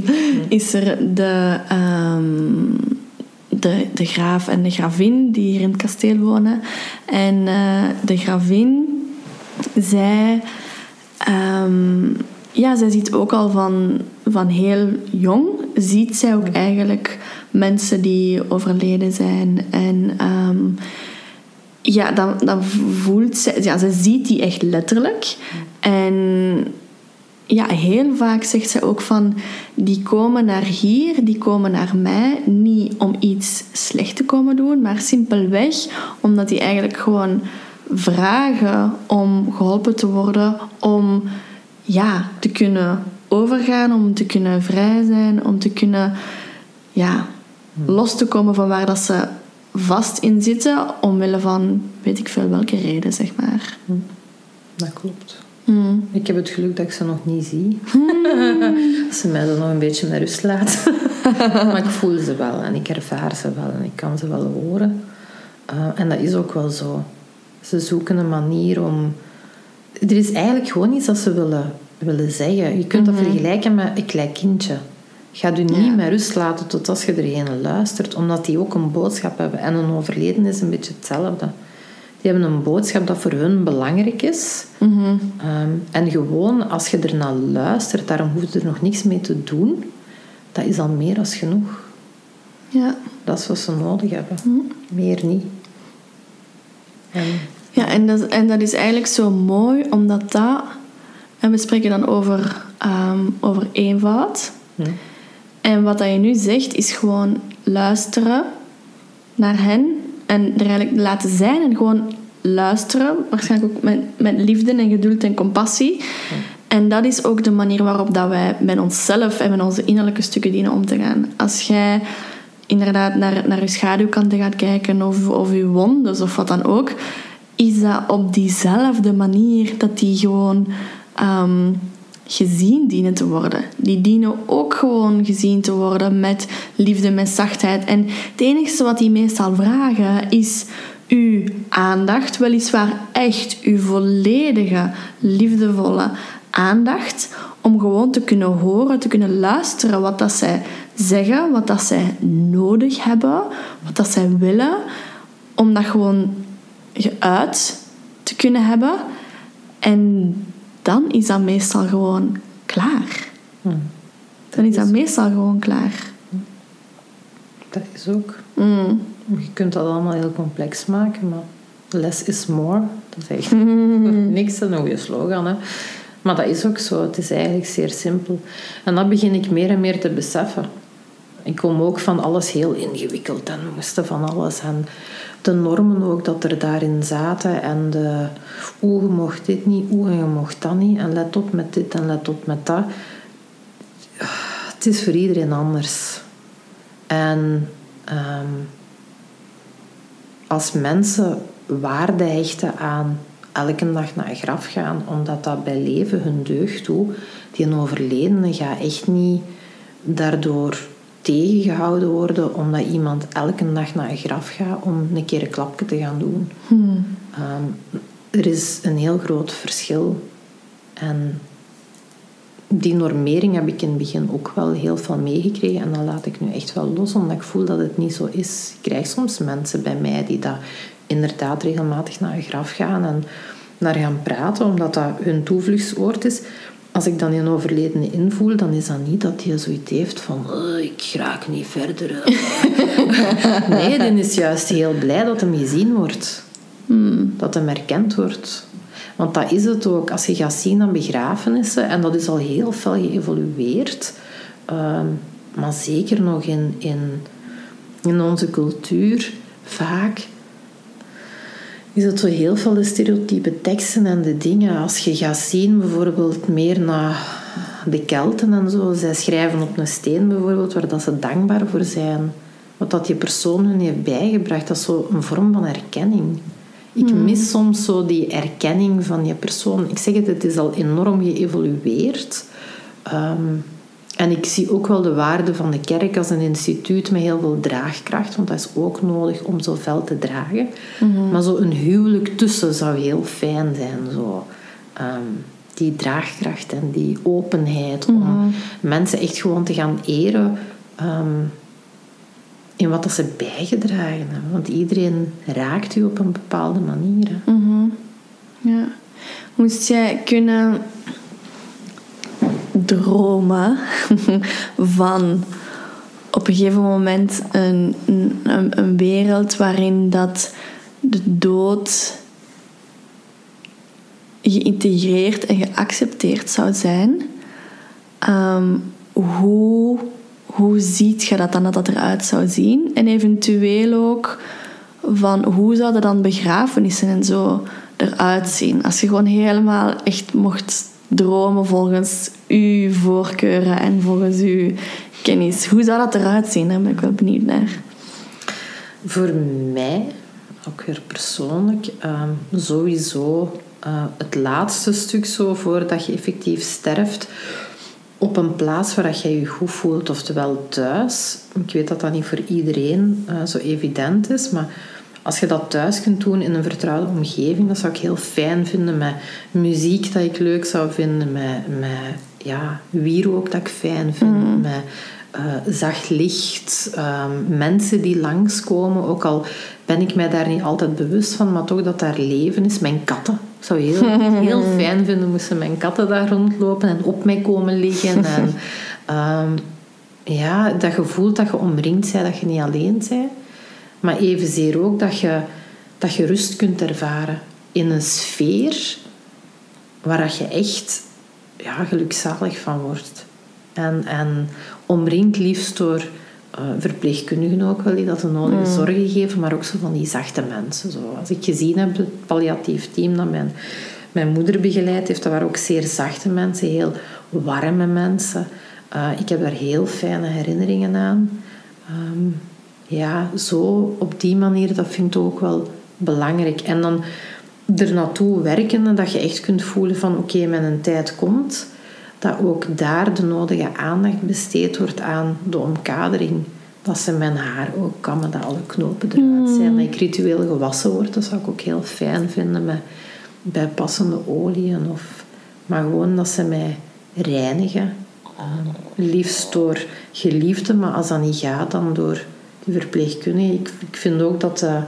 is er de, ehm, de, de graaf en de gravin die hier in het kasteel wonen. En eh, de gravin, zij, ehm, ja, zij ziet ook al van, van heel jong, ziet zij ook eigenlijk mensen die overleden zijn. En ehm, ja, dan, dan voelt zij, ja, ze ziet die echt letterlijk. En ja, heel vaak zegt zij ook van... Die komen naar hier, die komen naar mij... Niet om iets slecht te komen doen... Maar simpelweg omdat die eigenlijk gewoon vragen... Om geholpen te worden... Om ja, te kunnen overgaan... Om te kunnen vrij zijn... Om te kunnen ja, los te komen van waar dat ze vast in zitten... Omwille van weet ik veel welke reden, zeg maar. Dat klopt. Hmm. Ik heb het geluk dat ik ze nog niet zie. dat ze mij dan nog een beetje met rust laat. maar ik voel ze wel en ik ervaar ze wel en ik kan ze wel horen. Uh, en dat is ook wel zo. Ze zoeken een manier om... Er is eigenlijk gewoon iets dat ze willen, willen zeggen. Je kunt dat vergelijken met een klein kindje. Ga je niet Ja. met rust laten tot als je er een luistert. Omdat die ook een boodschap hebben. En een overleden is een beetje hetzelfde. Die hebben een boodschap dat voor hun belangrijk is. Mhm. Ehm, en gewoon, als je ernaar luistert, daarom hoef je er nog niks mee te doen. Dat is al meer dan genoeg. Ja. Dat is wat ze nodig hebben. Meer niet. En Ja, en dat, en dat is eigenlijk zo mooi, omdat dat... En we spreken dan over, ehm, over eenvoud. hm, En wat dat je nu zegt, is gewoon luisteren naar hen. En er eigenlijk laten zijn en gewoon luisteren. Waarschijnlijk ook met, met liefde en geduld en compassie. En dat is ook de manier waarop dat wij met onszelf en met onze innerlijke stukken dienen om te gaan. Als jij inderdaad naar, naar je schaduwkanten gaat kijken of, of je wondes of wat dan ook, is dat op diezelfde manier dat die gewoon ehm, gezien dienen te worden. Die dienen ook gewoon gezien te worden met liefde, met zachtheid. En het enige wat die meestal vragen is uw aandacht, weliswaar echt uw volledige, liefdevolle aandacht, om gewoon te kunnen horen, te kunnen luisteren wat dat zij zeggen, wat dat zij nodig hebben, wat dat zij willen, om dat gewoon geuit te kunnen hebben. En dan is dat meestal gewoon klaar. hm, Dan is dat meestal gewoon klaar. dat is ook... Mm. Je kunt dat allemaal heel complex maken, maar less is more. Dat is echt niks, dat is een goede slogan. Hè? Maar dat is ook zo. Het is eigenlijk zeer simpel. En dat begin ik meer en meer te beseffen. Ik kom ook van alles heel ingewikkeld en moesten van alles. En de normen ook dat er daarin zaten. En de, oeh, je mocht dit niet, oeh, je mocht dat niet. En let op met dit en let op met dat. Het is voor iedereen anders. En ehm, als mensen waarde hechten aan elke dag naar een graf gaan, omdat dat bij leven hun deugd doet, die een overledene gaat echt niet daardoor tegengehouden worden omdat iemand elke dag naar een graf gaat om een keer een klapje te gaan doen. Ehm, er is een heel groot verschil. En die normering heb ik in het begin ook wel heel veel meegekregen. En dat laat ik nu echt wel los, omdat ik voel dat het niet zo is. Ik krijg soms mensen bij mij die dat inderdaad regelmatig naar een graf gaan en naar gaan praten, omdat dat hun toevluchtsoord is. Als ik dan een overledene invoel, dan is dat niet dat hij zoiets heeft van "Oh, ik raak niet verder. nee, die is juist heel blij dat hem gezien wordt. Dat hem erkend wordt. Want dat is het ook. Als je gaat zien aan begrafenissen, en dat is al heel veel geëvolueerd, ehm, maar zeker nog in, in, in onze cultuur, vaak is het zo heel veel de stereotype teksten en de dingen. Als je gaat zien, bijvoorbeeld meer naar de Kelten en zo, zij schrijven op een steen bijvoorbeeld waar dat ze dankbaar voor zijn. Wat dat die persoon hun heeft bijgebracht, dat is zo een vorm van erkenning. Ik mis soms zo die erkenning van die persoon. Ik zeg het, het is al enorm geëvolueerd. Ehm, en ik zie ook wel de waarde van de kerk als een instituut met heel veel draagkracht, want dat is ook nodig om zo fel te dragen. Maar zo een huwelijk tussen zou heel fijn zijn. Zo. Ehm, die draagkracht en die openheid om mensen echt gewoon te gaan eren ehm, in wat dat ze bijgedragen hebben. Want iedereen raakt u op een bepaalde manier. hè. Ja. Moest jij kunnen dromen van op een gegeven moment een, een, een wereld waarin dat de dood geïntegreerd en geaccepteerd zou zijn, ehm, hoe, hoe ziet je dat dan dat dat eruit zou zien? En eventueel ook van hoe zouden dan begrafenissen en zo eruit zien? Als je gewoon helemaal echt mocht dromen volgens uw voorkeuren en volgens uw kennis. Hoe zou dat eruit zien? Daar ben ik wel benieuwd naar. Voor mij, ook weer persoonlijk, ehm, sowieso eh, het laatste stuk zo voordat je effectief sterft. Op een plaats waar dat je je goed voelt, oftewel thuis. Ik weet dat dat niet voor iedereen eh, zo evident is, maar als je dat thuis kunt doen in een vertrouwde omgeving, dat zou ik heel fijn vinden. Met muziek dat ik leuk zou vinden, met, met ja, wierook dat ik fijn vind, met eh, zacht licht, ehm, mensen die langskomen. Ook al ben ik mij daar niet altijd bewust van, maar toch dat daar leven is. Mijn katten. Ik zou heel, heel fijn vinden moesten mijn katten daar rondlopen en op mij komen liggen. En, ehm, ja, dat gevoel dat je omringd bent, dat je niet alleen bent. Maar evenzeer ook dat je, dat je rust kunt ervaren in een sfeer waar dat je echt ja, gelukzalig van wordt. En, en omringd liefst door uh, verpleegkundigen ook wel, die dat de nodige zorgen geven, maar ook zo van die zachte mensen. Zo. Als ik gezien heb, het palliatief team dat mijn, mijn moeder begeleid heeft, dat waren ook zeer zachte mensen, heel warme mensen. Uh, ik heb daar heel fijne herinneringen aan. Um, ja, zo op die manier, dat vind ik ook wel belangrijk. En dan er naartoe werken, dat je echt kunt voelen van oké, okay, mijn tijd komt. Dat ook daar de nodige aandacht besteed wordt aan de omkadering. Dat ze mijn haar ook kammen, dat alle knopen eruit zijn. Dat ik ritueel gewassen word, dat zou ik ook heel fijn vinden met bijpassende oliën. Of, maar gewoon dat ze mij reinigen. liefst door geliefde, maar als dat niet gaat, dan door die verpleegkundige. Ik, ik vind ook dat uh,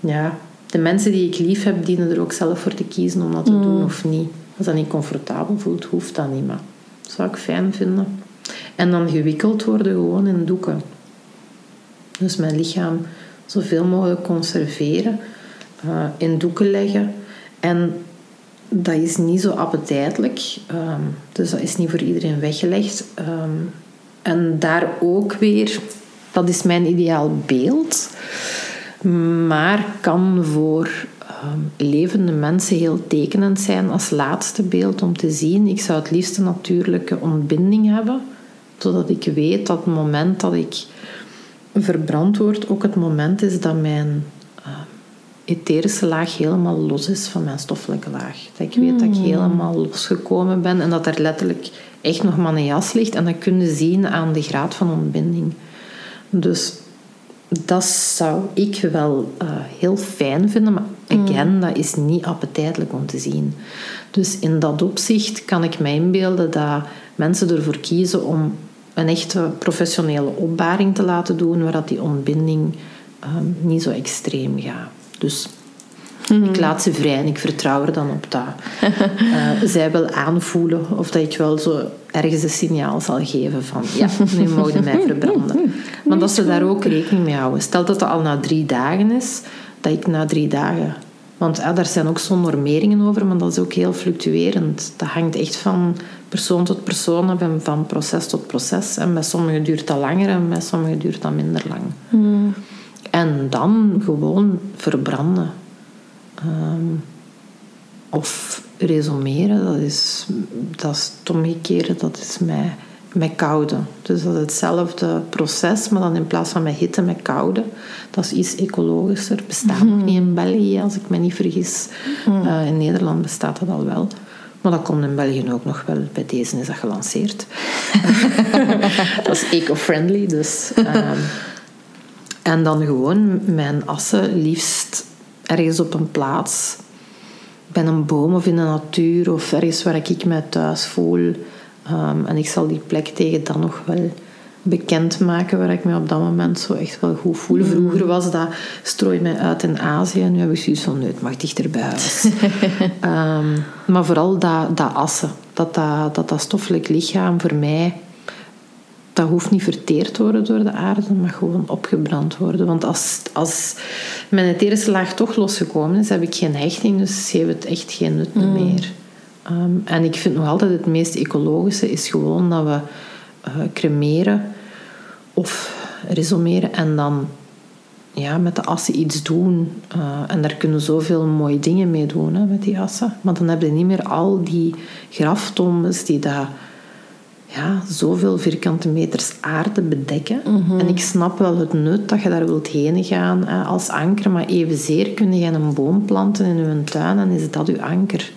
ja, de mensen die ik lief heb, dienen er ook zelf voor te kiezen om dat te doen of niet. Als dat niet comfortabel voelt, hoeft dat niet, maar dat zou ik fijn vinden. En dan gewikkeld worden gewoon in doeken. Dus mijn lichaam zoveel mogelijk conserveren, uh, in doeken leggen. En dat is niet zo appetijtelijk, um, dus dat is niet voor iedereen weggelegd. Um, en daar ook weer dat is mijn ideaal beeld. Maar kan voor um, levende mensen heel tekenend zijn als laatste beeld om te zien. Ik zou het liefst een natuurlijke ontbinding hebben, zodat ik weet dat het moment dat ik verbrand word ook het moment is dat mijn uh, etherische laag helemaal los is van mijn stoffelijke laag. Dat ik weet dat ik hmm. helemaal losgekomen ben en dat er letterlijk echt nog maar een jas ligt. En dat kun je zien aan de graad van ontbinding. Dus dat zou ik wel uh, heel fijn vinden, maar again, mm. dat is niet appetijtelijk om te zien. Dus in dat opzicht kan ik mij inbeelden dat mensen ervoor kiezen om een echte professionele opbaring te laten doen, waar dat die ontbinding um, niet zo extreem gaat. Dus Mm. Ik laat ze vrij en ik vertrouw er dan op dat uh, zij wel aanvoelen of dat ik wel zo ergens een signaal zal geven van ja, nu mogen mij verbranden. Maar dat ze daar ook rekening mee houden. Stel dat het al na drie dagen is, dat ik na drie dagen... Want ja, daar zijn ook zo'n normeringen over, maar dat is ook heel fluctuerend. Dat hangt echt van persoon tot persoon en van proces tot proces. En bij sommigen duurt dat langer en bij sommigen duurt dat minder lang. Mm. En dan gewoon verbranden. Um, of resumeren, dat is, dat is het omgekeerde, dat is met, met koude. Dus dat is hetzelfde proces, maar dan in plaats van met hitte, met koude. Dat is iets ecologischer. Bestaat nog niet in België, als ik me niet vergis. Uh, in Nederland bestaat dat al wel. Maar dat komt in België ook nog wel. Bij deze is dat gelanceerd. dat is eco-friendly, dus... ehm, en dan gewoon mijn assen liefst ergens op een plaats. Bij een boom of in de natuur of ergens waar ik mij thuis voel. Ehm, en ik zal die plek tegen dan nog wel bekend maken waar ik me op dat moment zo echt wel goed voel. Vroeger was dat strooi mij uit in Azië. Nu heb ik zoiets van, nee, het mag dichter bij huis. Ehm, maar vooral dat, dat assen. Dat dat, dat dat stoffelijk lichaam voor mij dat hoeft niet verteerd te worden door de aarde, maar gewoon opgebrand worden. Want als, als mijn etherische laag toch losgekomen is, heb ik geen hechting, dus heeft het echt geen nut meer. Ehm, en ik vind nog altijd het meest ecologische is gewoon dat we eh, cremeren of resomeren en dan ja, met de assen iets doen. Eh, en daar kunnen zoveel mooie dingen mee doen hè, met die assen. Maar dan heb je niet meer al die graftombes die daar ja, zoveel vierkante meters aarde bedekken. En ik snap wel het nut dat je daar wilt heen gaan als anker, maar evenzeer kun je een boom planten in je tuin en is dat je anker.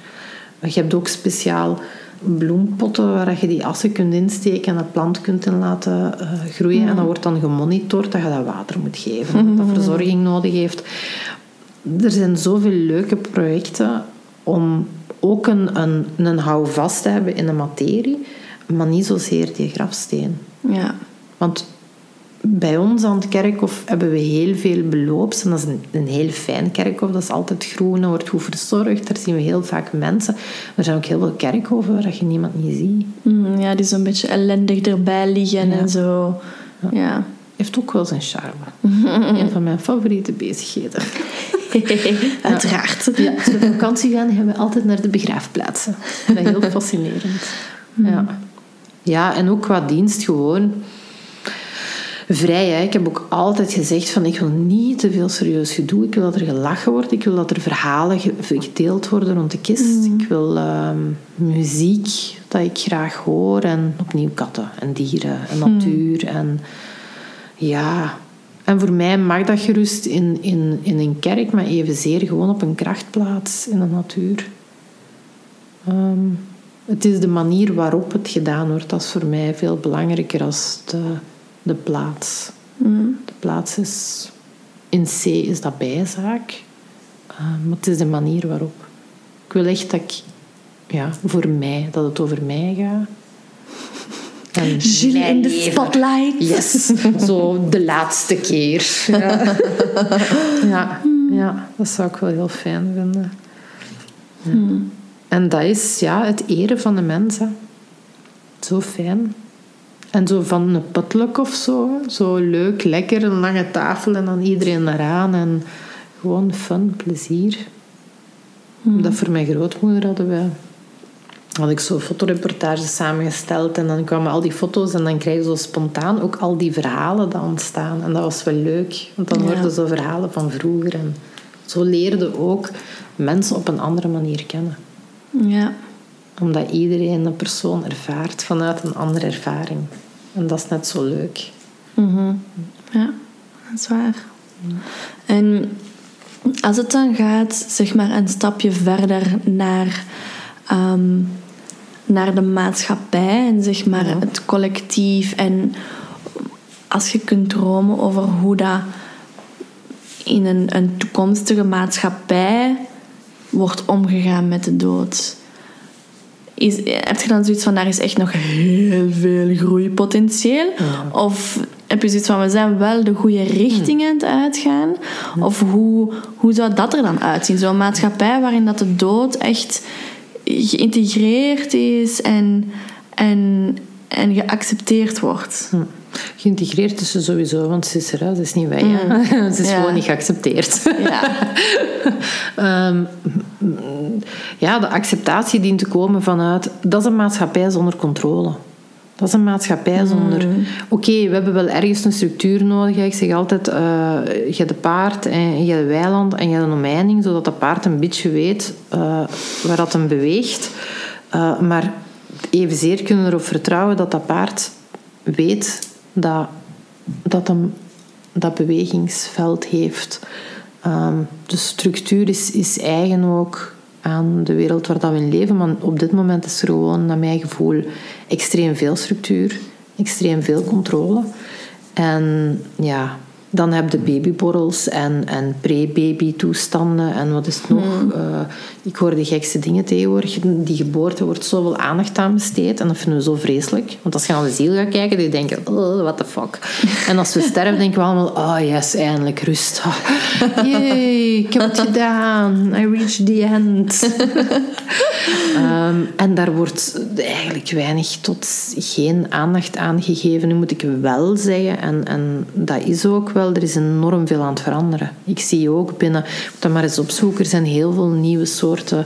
Je hebt ook speciaal bloempotten waar je die assen kunt insteken en dat plant kunt in laten eh, groeien. En dat wordt dan gemonitord dat je dat water moet geven, dat dat verzorging nodig heeft. Er zijn zoveel leuke projecten om ook een, een, een houvast te hebben in de materie, maar niet zozeer die grafsteen. Ja. Want bij ons aan het kerkhof hebben we heel veel beloops. En dat is een, een heel fijn kerkhof. Dat is altijd groen, wordt goed verzorgd. Daar zien we heel vaak mensen. Er zijn ook heel veel kerkhoven waar je niemand niet ziet. Mm, ja, die zo'n beetje ellendig erbij liggen Ja. en zo. Ja. Heeft ook wel zijn charme. een van mijn favoriete bezigheden. Uiteraard. Ja, als we op vakantie gaan, gaan we altijd naar de begraafplaatsen. Dat is heel fascinerend. Ja. Ja, en ook qua dienst gewoon vrij. Hè. Ik heb ook altijd gezegd van ik wil niet te veel serieus gedoe. Ik wil dat er gelachen wordt. Ik wil dat er verhalen ge- gedeeld worden rond de kist. Ik wil ehm, muziek dat ik graag hoor. En opnieuw katten en dieren en natuur. En ja... En voor mij mag dat gerust in, in, in een kerk, maar evenzeer gewoon op een krachtplaats in de natuur. Ehm, het is de manier waarop het gedaan wordt, dat is voor mij veel belangrijker als de, de plaats. De plaats is in C is dat bijzaak, maar het is de manier waarop. Ik wil echt dat ik, ja, voor mij, dat het over mij gaat. En Julie in de spotlight. Yes, zo de laatste keer. Ja. Ja, ja, dat zou ik wel heel fijn vinden. Ja. En dat is ja, het eren van de mensen. Zo fijn. En zo van een potluck of zo. Zo leuk, lekker, een lange tafel en dan iedereen eraan. En gewoon fun, plezier. Dat voor mijn grootmoeder hadden we had ik zo fotoreportages samengesteld en dan kwamen al die foto's en dan krijg je zo spontaan ook al die verhalen die ontstaan. En dat was wel leuk, want dan Ja. hoorden zo verhalen van vroeger. En zo leerde ook mensen op een andere manier kennen. Ja. Omdat iedereen een persoon ervaart vanuit een andere ervaring. En dat is net zo leuk. Mhm. Ja, dat is waar. En als het dan gaat, zeg maar, een stapje verder naar, ehm, naar de maatschappij en zeg maar Ja. het collectief. En als je kunt dromen over hoe dat in een, een toekomstige maatschappij wordt omgegaan met de dood. Is, heb je dan zoiets van, daar is echt nog heel veel groeipotentieel? Of heb je zoiets van, we zijn wel de goede richting aan het uitgaan? Of hoe, hoe zou dat er dan uitzien? Zo'n maatschappij waarin dat de dood echt geïntegreerd is en, en, en geaccepteerd wordt. Hm. Geïntegreerd is ze sowieso, want ze is er, hè. ze is niet wij. hè. Ze is Ja. gewoon niet geaccepteerd. Ja. Ehm, ja, de acceptatie dient te komen vanuit... Dat is een maatschappij zonder controle. Dat is een maatschappij zonder... Oké, we hebben wel ergens een structuur nodig. Ik zeg altijd, eh, je hebt de paard en je hebt de weiland en je hebt een omheining, zodat dat paard een beetje weet eh, waar dat hem beweegt. Eh, maar evenzeer kunnen we erop vertrouwen dat dat paard weet dat, dat hem dat bewegingsveld heeft. Ehm, de structuur is, is eigen ook aan de wereld waar dat we in leven. Maar op dit moment is er gewoon, naar mijn gevoel, extreem veel structuur, extreem veel controle. En ja, dan heb je babyborrels en, en pre-baby toestanden en wat is het nog? Hmm. Eh, ik hoor de gekste dingen tegenwoordig. Die geboorte wordt zoveel aandacht aan besteed en dat vinden we zo vreselijk. Want als je naar de ziel gaat kijken, dan denk je, oh, what the fuck. En als we sterven, denken we allemaal, oh yes, eindelijk rust. Yay, ik heb het gedaan. I reached the end. Ehm, en daar wordt eigenlijk weinig tot geen aandacht aan gegeven. Nu moet ik wel zeggen, en, en dat is ook wel, er is enorm veel aan het veranderen. Ik zie ook binnen, moet dat maar eens opzoeken, er zijn heel veel nieuwe soorten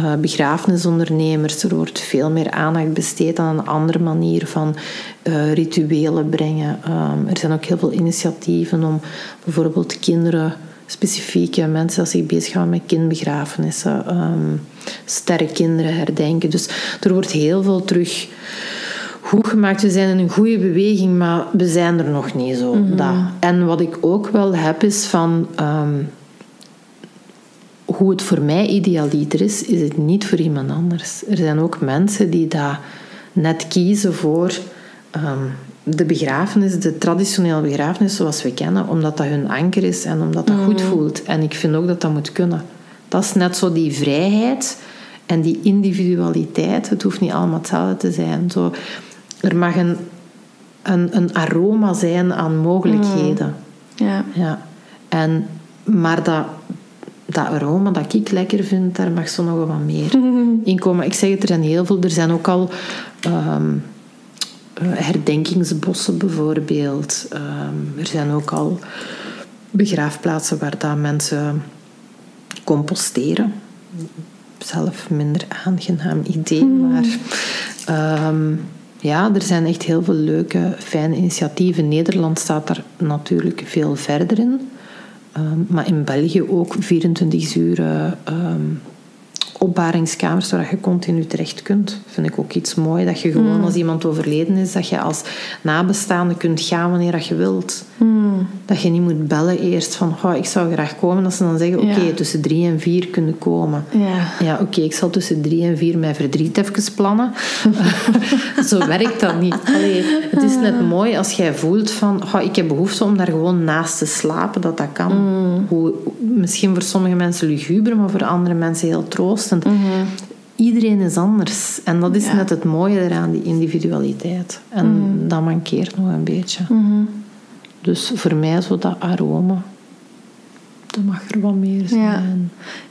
uh, begrafenisondernemers. Er wordt veel meer aandacht besteed aan een andere manier van uh, rituelen brengen. Um, er zijn ook heel veel initiatieven om bijvoorbeeld kinderen specifieke mensen als zich bezighouden met kindbegrafenissen, um, sterrenkinderen herdenken. Dus er wordt heel veel terug goed gemaakt. We zijn in een goede beweging, maar we zijn er nog niet zo. Mhm. Dat. En wat ik ook wel heb is van... Um, hoe het voor mij idealiter is, is het niet voor iemand anders. Er zijn ook mensen die daar net kiezen voor um, de begrafenis, de traditionele begrafenis zoals we kennen, omdat dat hun anker is en omdat dat goed voelt. En ik vind ook dat dat moet kunnen. Dat is net zo die vrijheid en die individualiteit. Het hoeft niet allemaal hetzelfde te zijn. Zo, er mag een, een, een aroma zijn aan mogelijkheden. Ja. ja. En, maar dat, dat aroma dat ik lekker vind, daar mag zo nog wat meer in komen. Ik zeg het, er zijn heel veel. Er zijn ook al... Um, herdenkingsbossen bijvoorbeeld. Um, er zijn ook al begraafplaatsen waar dat mensen composteren. Zelf minder aangenaam idee, maar um, ja, er zijn echt heel veel leuke, fijne initiatieven. Nederland staat daar natuurlijk veel verder in. Um, maar in België ook 24 uur um, opbaringskamers waar je continu terecht kunt. Vind ik ook iets mooi. Dat je gewoon Mm. als iemand overleden is, dat je als nabestaande kunt gaan wanneer dat je wilt. Mm. Dat je niet moet bellen eerst van, oh, ik zou graag komen. Dat ze dan zeggen, oké, tussen drie en vier kunnen komen. Ja. Ja, oké, ik zal tussen drie en vier mijn verdriet even plannen. Zo werkt dat niet. Allee, het is net mooi als jij voelt van... Oh, ik heb behoefte om daar gewoon naast te slapen, dat dat kan. Hoe, misschien voor sommige mensen luguber, maar voor andere mensen heel troostend. Iedereen is anders. En dat is Ja. net het mooie eraan, die individualiteit. En dat mankeert nog een beetje. Dus voor mij zo dat aroma... Dat mag er wat meer zijn. Ja.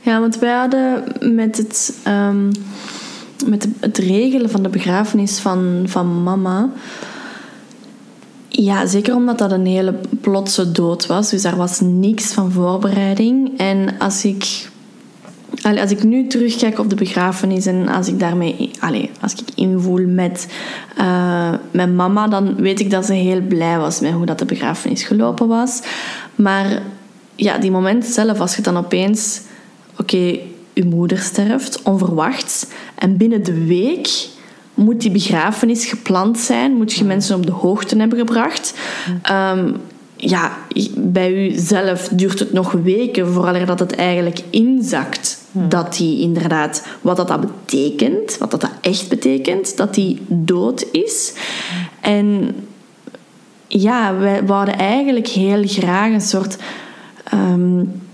Ja, want wij hadden met het, ehm, met het regelen van de begrafenis van, van mama. Ja, zeker omdat dat een hele plotse dood was. Dus daar was niks van voorbereiding. En als ik, allee, als ik nu terugkijk op de begrafenis en als ik daarmee allee, als ik invoel met uh, mijn mama, dan weet ik dat ze heel blij was met hoe dat de begrafenis gelopen was. Maar ja, die moment zelf, als je dan opeens... Oké, okay, je moeder sterft, onverwachts. En binnen de week moet die begrafenis gepland zijn. Moet je mensen op de hoogte hebben gebracht. Um, ja, bij u zelf duurt het nog weken voordat dat het eigenlijk inzakt. Hmm. Dat die inderdaad, wat dat, dat betekent, wat dat, dat echt betekent, dat die dood is. En ja, wij wouden eigenlijk heel graag een soort um,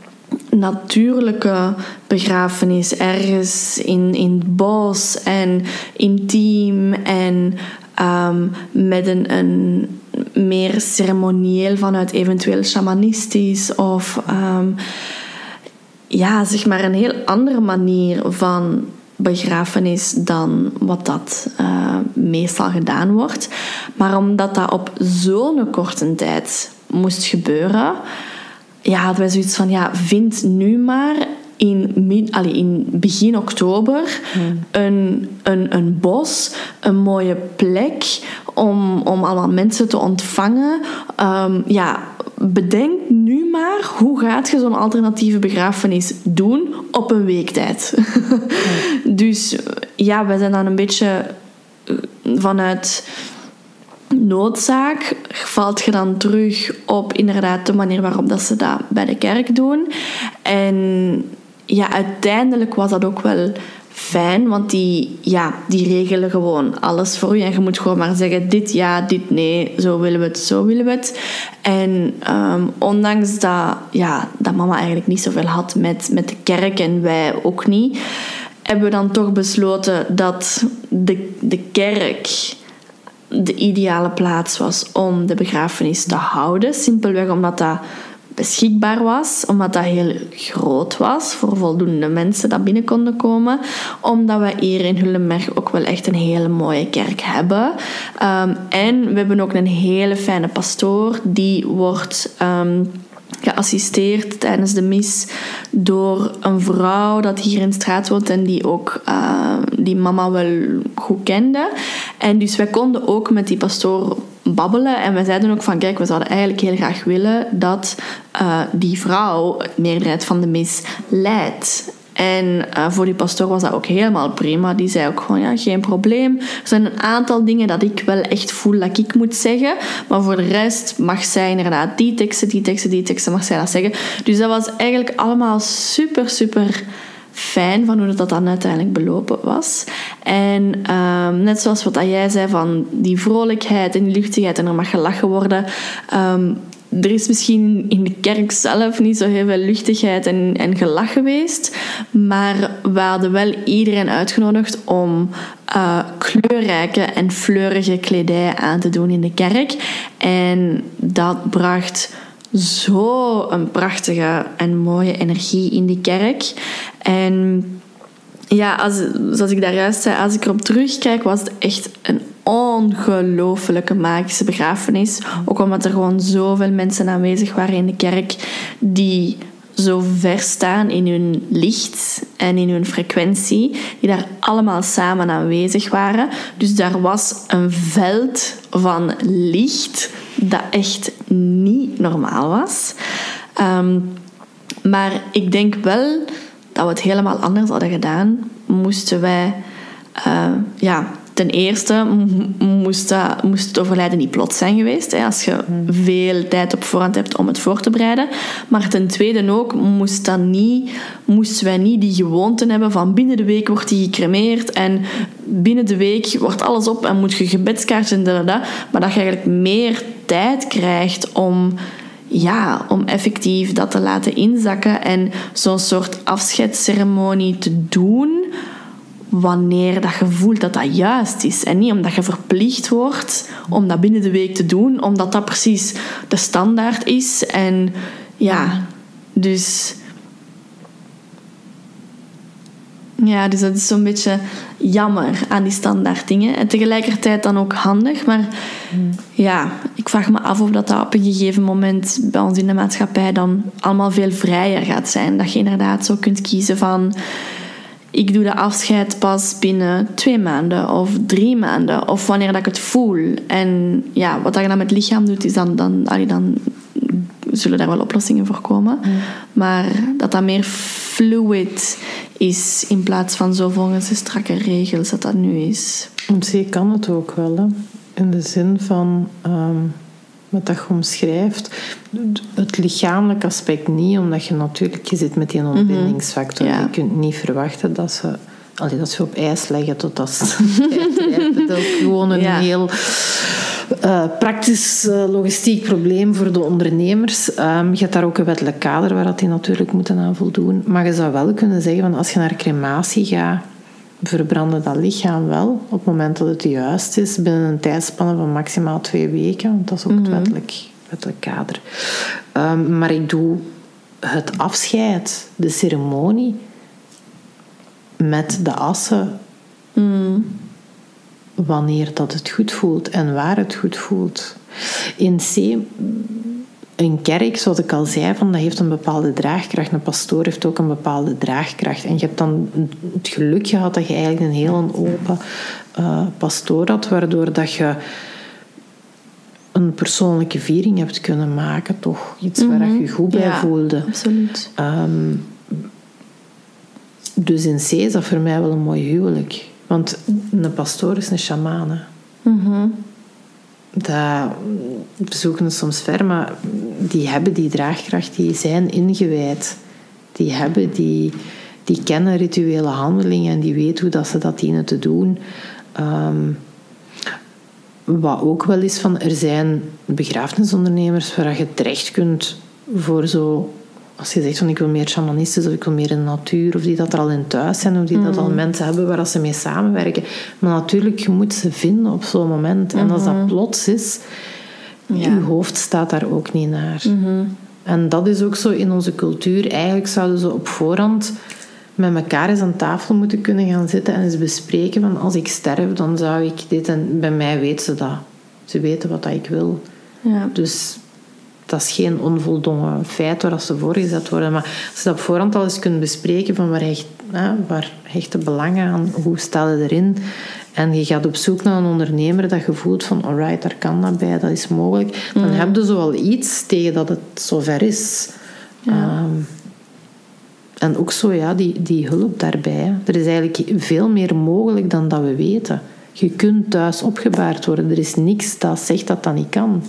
natuurlijke begrafenis ergens in, in het bos en intiem en um, met een, een meer ceremonieel vanuit eventueel shamanistisch of um, ja, zeg maar een heel andere manier van begrafenis dan wat dat uh, meestal gedaan wordt. Maar omdat dat op zo'n korte tijd moest gebeuren, ja, hadden wij zoiets van, ja, vind nu maar in, allee, in begin oktober hmm. een, een, een bos, een mooie plek om, om allemaal mensen te ontvangen. Um, ja, bedenk nu maar hoe gaat je zo'n alternatieve begrafenis doen op een weektijd. Hmm. dus ja, wij zijn dan een beetje vanuit noodzaak valt je dan terug op inderdaad de manier waarop dat ze dat bij de kerk doen. En ja, uiteindelijk was dat ook wel fijn, want die, ja, die regelen gewoon alles voor je. En je moet gewoon maar zeggen, dit ja, dit nee, zo willen we het, zo willen we het. En um, ondanks dat, ja, dat mama eigenlijk niet zoveel had met, met de kerk en wij ook niet, hebben we dan toch besloten dat de, de kerk de ideale plaats was om de begrafenis te houden. Simpelweg omdat dat beschikbaar was, omdat dat heel groot was voor voldoende mensen dat binnen konden komen. Omdat we hier in Hullenberg ook wel echt een hele mooie kerk hebben. Um, en we hebben ook een hele fijne pastoor die wordt. Um, geassisteerd tijdens de mis door een vrouw dat hier in de straat woont en die ook uh, die mama wel goed kende. En dus wij konden ook met die pastoor babbelen en we zeiden ook van kijk, we zouden eigenlijk heel graag willen dat uh, die vrouw het meerderheid van de mis leidt. En uh, voor die pastoor was dat ook helemaal prima. Die zei ook gewoon, ja, geen probleem. Er zijn een aantal dingen dat ik wel echt voel dat ik moet zeggen. Maar voor de rest mag zij inderdaad die teksten, die teksten, die teksten, mag zij dat zeggen. Dus dat was eigenlijk allemaal super, super fijn van hoe dat dan uiteindelijk belopen was. En um, net zoals wat jij zei van die vrolijkheid en die luchtigheid en er mag gelachen worden... Um, er is misschien in de kerk zelf niet zo heel veel luchtigheid en, gelach geweest. Maar we hadden wel iedereen uitgenodigd om uh, kleurrijke en fleurige kledij aan te doen in de kerk. En dat bracht zo een prachtige en mooie energie in die kerk. En ja, als, zoals ik daar juist zei, als ik erop terugkijk, was het echt een ongelooflijke magische begrafenis. Ook omdat er gewoon zoveel mensen aanwezig waren in de kerk die zo ver staan in hun licht en in hun frequentie, die daar allemaal samen aanwezig waren. Dus daar was een veld van licht dat echt niet normaal was. Um, maar ik denk wel dat we het helemaal anders hadden gedaan, moesten wij uh, ja, ten eerste moest, dat, moest het overlijden niet plots zijn geweest. Hè, als je veel tijd op voorhand hebt om het voor te bereiden. Maar ten tweede ook moest dat niet, moesten wij niet die gewoonte hebben van binnen de week wordt die gecremeerd en binnen de week wordt alles op en moet je gebedskaartjes en dat, Maar dat je eigenlijk meer tijd krijgt om ja, om effectief dat te laten inzakken en zo'n soort afscheidsceremonie te doen wanneer dat je voelt dat dat juist is. En niet omdat je verplicht wordt om dat binnen de week te doen, omdat dat precies de standaard is. En ja, dus. Ja, dus dat is zo'n beetje jammer aan die standaard dingen. En tegelijkertijd dan ook handig. Maar ja, ik vraag me af of dat, dat op een gegeven moment bij ons in de maatschappij dan allemaal veel vrijer gaat zijn. Dat je inderdaad zo kunt kiezen van ik doe de afscheid pas binnen twee maanden of drie maanden. Of wanneer dat ik het voel. En ja, wat je dan met het lichaam doet, is dan, dan, dan zullen daar wel oplossingen voor komen. Maar dat dat meer fluid is in plaats van zo volgens de strakke regels dat dat nu is. Op zich kan het ook wel, hè? in de zin van um, wat dat je omschrijft. Het lichamelijk aspect niet, omdat je natuurlijk je zit met die mhm. ontbindingsfactor. Je kunt niet verwachten dat ze, allee, dat ze op ijs leggen totdat ze. dat is gewoon een heel uh, praktisch uh, logistiek probleem voor de ondernemers. Um, je hebt daar ook een wettelijk kader waar dat die natuurlijk moeten aan voldoen. Maar je zou wel kunnen zeggen, van als je naar crematie gaat, verbranden dat lichaam wel op het moment dat het juist is, binnen een tijdspanne van maximaal twee weken. Want dat is ook het mhm. wettelijk, wettelijk kader. Um, maar ik doe het afscheid, de ceremonie, met de assen. Mm wanneer dat het goed voelt en waar het goed voelt. In C, een kerk, zoals ik al zei, van, dat heeft een bepaalde draagkracht. Een pastoor heeft ook een bepaalde draagkracht. En je hebt dan het geluk gehad dat je eigenlijk een heel open uh, pastoor had, waardoor dat je een persoonlijke viering hebt kunnen maken, toch? Iets waar je je goed bij ja, voelde. Absoluut. Um, dus in C is dat voor mij wel een mooi huwelijk. Want een pastoor is een shaman. Mm Dat, we soms ver, maar die hebben die draagkracht, die zijn ingewijd. Die hebben die, die kennen rituele handelingen en die weten hoe dat ze dat dienen te doen. Ehm, wat ook wel is van, er zijn begrafenisondernemers waar je terecht kunt voor zo... Als je zegt van ik wil meer shamanistisch of ik wil meer in de natuur, of die dat er al in thuis zijn, of die dat al mensen hebben waar ze mee samenwerken. Maar natuurlijk, je moet ze vinden op zo'n moment. En als dat plots is, Ja. je hoofd staat daar ook niet naar. En dat is ook zo in onze cultuur. Eigenlijk zouden ze op voorhand met elkaar eens aan tafel moeten kunnen gaan zitten en eens bespreken van als ik sterf, dan zou ik dit en bij mij weten ze dat. Ze weten wat dat ik wil. Ja. Dus dat is geen onvoldongen feit waar ze voor gezet worden. Maar als je dat op voorhand al eens kunt bespreken van waar hecht, hè, waar hecht de belangen aan, hoe stel je erin. En je gaat op zoek naar een ondernemer dat je voelt van alright, daar kan dat bij, dat is mogelijk. Dan heb je zo al iets tegen dat het zover is. Ehm, en ook zo, ja, die, die hulp daarbij. hè. Er is eigenlijk veel meer mogelijk dan dat we weten. Je kunt thuis opgebaard worden. Er is niks dat zegt dat dat niet kan.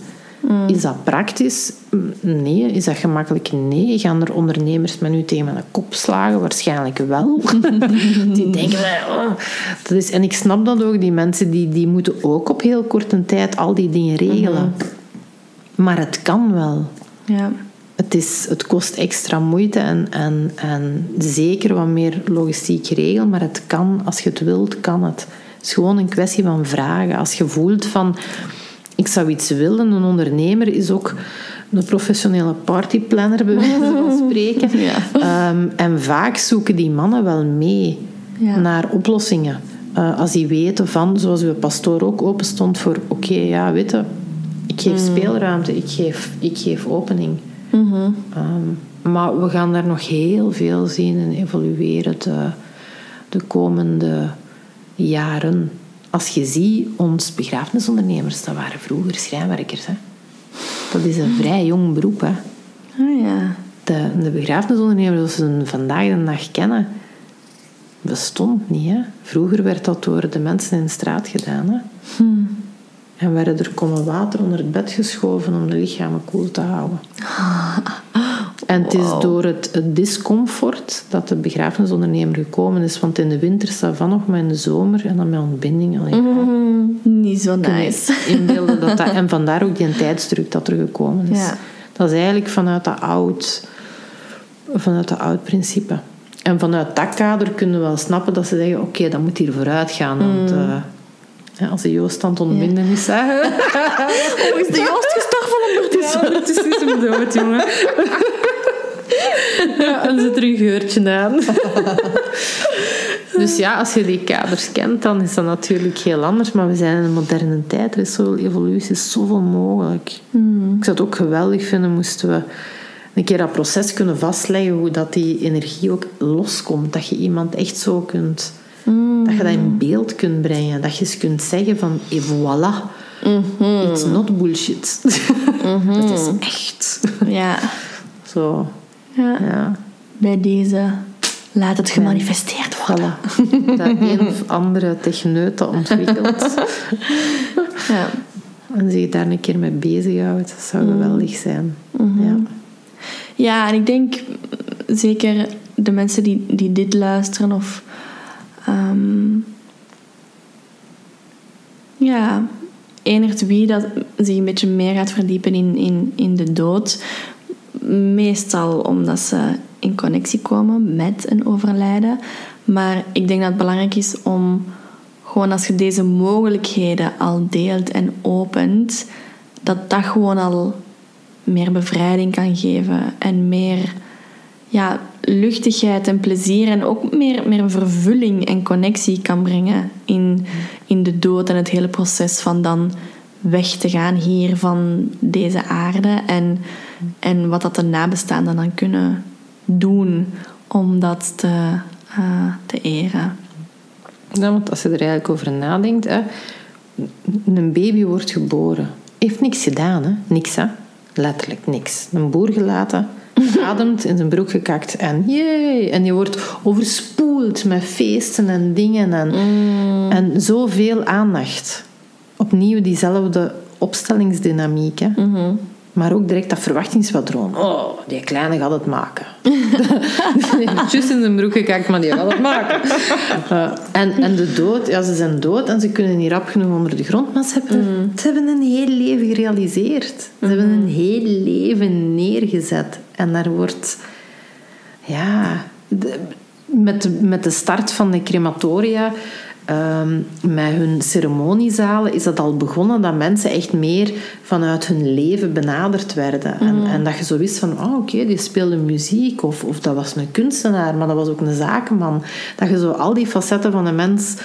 Is dat praktisch? Mm, Nee. Is dat gemakkelijk? Nee. Gaan er ondernemers met u tegen mijn kop slagen? Waarschijnlijk wel. die denken, oh, dat is... En ik snap dat ook. Die mensen die, die moeten ook op heel korte tijd al die dingen regelen. Maar het kan wel. Ja. Het, is, het kost extra moeite en, en, en zeker wat meer logistiek geregeld, maar het kan, als je het wilt, kan het. Het is gewoon een kwestie van vragen. Als je voelt van, ik zou iets willen, een ondernemer is ook een professionele partyplanner, bij wijze van spreken. Ja. Ehm, en vaak zoeken die mannen wel mee Ja. naar oplossingen. Eh, als die weten van, zoals uw pastoor ook open stond voor, oké, ja, weet je, ik geef speelruimte, ik geef, ik geef opening. Ehm, maar we gaan daar nog heel veel zien en evolueren de, de komende jaren. Als je ziet, ons begrafenisondernemers, dat waren vroeger schrijnwerkers. Hè. Dat is een vrij jong beroep. Hè. Ah ja. De, de begrafenisondernemers, zoals ze vandaag de dag kennen, bestond niet. Hè. Vroeger werd dat door de mensen in de straat gedaan. Hè. En werden er kommen water onder het bed geschoven om de lichamen koel te houden. En het is door het, het discomfort dat de begrafenisondernemer gekomen is. Want in de winter staat van nog, maar in de zomer en dan met ontbinding. Allee, Mm, niet zo nice. inbeelden dat dat... En vandaar ook die tijdsdruk dat er gekomen is. Ja. Dat is eigenlijk vanuit dat oud, vanuit dat oud principe. En vanuit dat kader kunnen we wel snappen dat ze zeggen... Oké, dat moet hier vooruit gaan. Want eh, ja, als de Joost aan het ontbinden is... Hè, Oh, is de Joost gestorven ondertussen? Ja, het is niet zo dood, jongen. Ja, en zit er een geurtje aan. Dus ja, als je die kaders kent, dan is dat natuurlijk heel anders. Maar we zijn in een moderne tijd. Er is zoveel evolutie, is zoveel mogelijk. Ik zou het ook geweldig vinden moesten we een keer dat proces kunnen vastleggen. Hoe dat die energie ook loskomt. Dat je iemand echt zo kunt... Dat je dat in beeld kunt brengen. Dat je eens kunt zeggen van... Et voilà. It's not bullshit. Het is echt. Ja. Zo, ja. ja. Bij deze laat het gemanifesteerd worden. Voilà. Dat een of andere techneut dat ontwikkelt. Ja. En zich daar een keer mee bezighoudt. Dat zou geweldig zijn. Ja. Ja, en ik denk zeker de mensen die, die dit luisteren of ehm, ja, enert wie dat zich een beetje meer gaat verdiepen in, in, in de dood. Meestal omdat ze in connectie komen met een overlijden. Maar ik denk dat het belangrijk is om gewoon als je deze mogelijkheden al deelt en opent, dat dat gewoon al meer bevrijding kan geven en meer ja, luchtigheid en plezier en ook meer, meer vervulling en connectie kan brengen in, in de dood en het hele proces van dan weg te gaan hier van deze aarde en, en wat dat de nabestaanden dan kunnen doen om dat te, eh, te eren. Ja, want als je er eigenlijk over nadenkt, hè, een baby wordt geboren. Heeft niks gedaan, hè? Niks, hè? Letterlijk niks. Een boer gelaten, ademt, in zijn broek gekakt en jee! En je wordt overspoeld met feesten en dingen en, en zoveel aandacht. Opnieuw diezelfde opstellingsdynamiek, hè? Maar ook direct dat verwachtingspatroon. Oh, die kleine gaat het maken. die heeft juist in zijn broek gekakt, maar die gaat het maken. Uh, en, en de dood, ja, ze zijn dood en ze kunnen niet rap genoeg onder de grond. Maar ze hebben, Mm. ze hebben een heel leven gerealiseerd. Ze hebben een heel leven neergezet. En daar wordt... Ja... de- met, met de start van de crematoria... ehm, met hun ceremoniezalen is dat al begonnen dat mensen echt meer vanuit hun leven benaderd werden. En, en dat je zo wist van, oh oké, die speelde muziek of, of dat was een kunstenaar, maar dat was ook een zakenman. Dat je zo al die facetten van een mens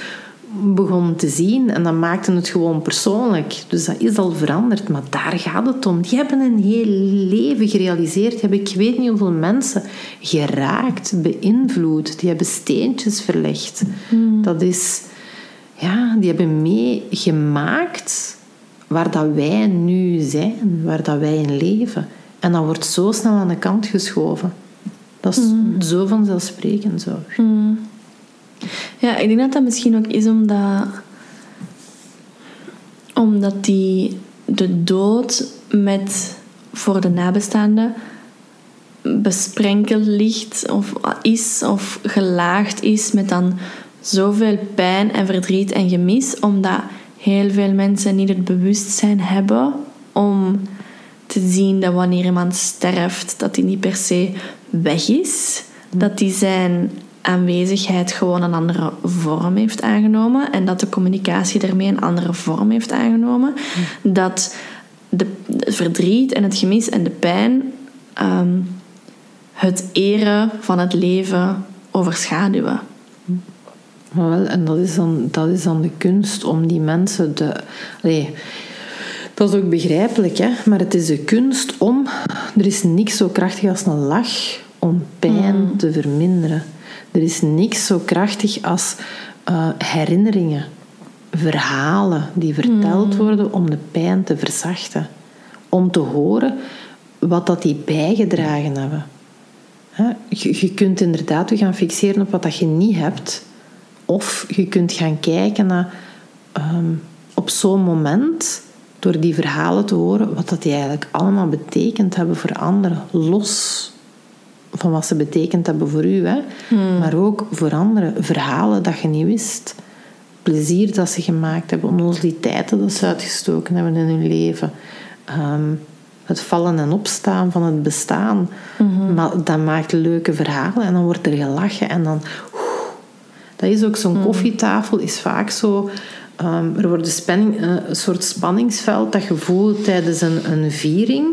begon te zien en dat maakte het gewoon persoonlijk. Dus dat is al veranderd, maar daar gaat het om. Die hebben een heel leven gerealiseerd. Die hebben ik weet niet hoeveel mensen geraakt, beïnvloed. Die hebben steentjes verlegd. Dat is... Ja, die hebben meegemaakt waar dat wij nu zijn, waar dat wij in leven. En dat wordt zo snel aan de kant geschoven. Dat is zo vanzelfsprekend zo. Ja, ik denk dat dat misschien ook is omdat... Omdat die de dood met voor de nabestaanden besprenkeld ligt of is of gelaagd is met dan zoveel pijn en verdriet en gemis, omdat heel veel mensen niet het bewustzijn hebben om te zien dat wanneer iemand sterft, dat hij niet per se weg is, dat die zijn aanwezigheid gewoon een andere vorm heeft aangenomen en dat de communicatie daarmee een andere vorm heeft aangenomen, dat de, het verdriet en het gemis en de pijn ehm, het eren van het leven overschaduwen. Maar wel, en dat is, dan, dat is dan de kunst om die mensen de... Allee, dat is ook begrijpelijk, hè? maar het is de kunst om... Er is niks zo krachtig als een lach om pijn te verminderen. Er is niks zo krachtig als eh, herinneringen, verhalen die verteld worden om de pijn te verzachten. Om te horen wat dat die bijgedragen hebben. Hè, Je, je kunt inderdaad je gaan fixeren op wat dat je niet hebt. Of je kunt gaan kijken naar ehm, op zo'n moment, door die verhalen te horen, wat dat die eigenlijk allemaal betekend hebben voor anderen. Los van wat ze betekend hebben voor u. Hè? Maar ook voor anderen. Verhalen dat je niet wist. Plezier dat ze gemaakt hebben. Onnozeliteiten dat ze uitgestoken hebben in hun leven. Ehm, het vallen en opstaan van het bestaan. Maar dat maakt leuke verhalen en dan wordt er gelachen en dan... Dat is ook zo'n koffietafel, is vaak zo... ehm, er wordt een, spanning, eh, een soort spanningsveld dat je voelt tijdens een, een viering,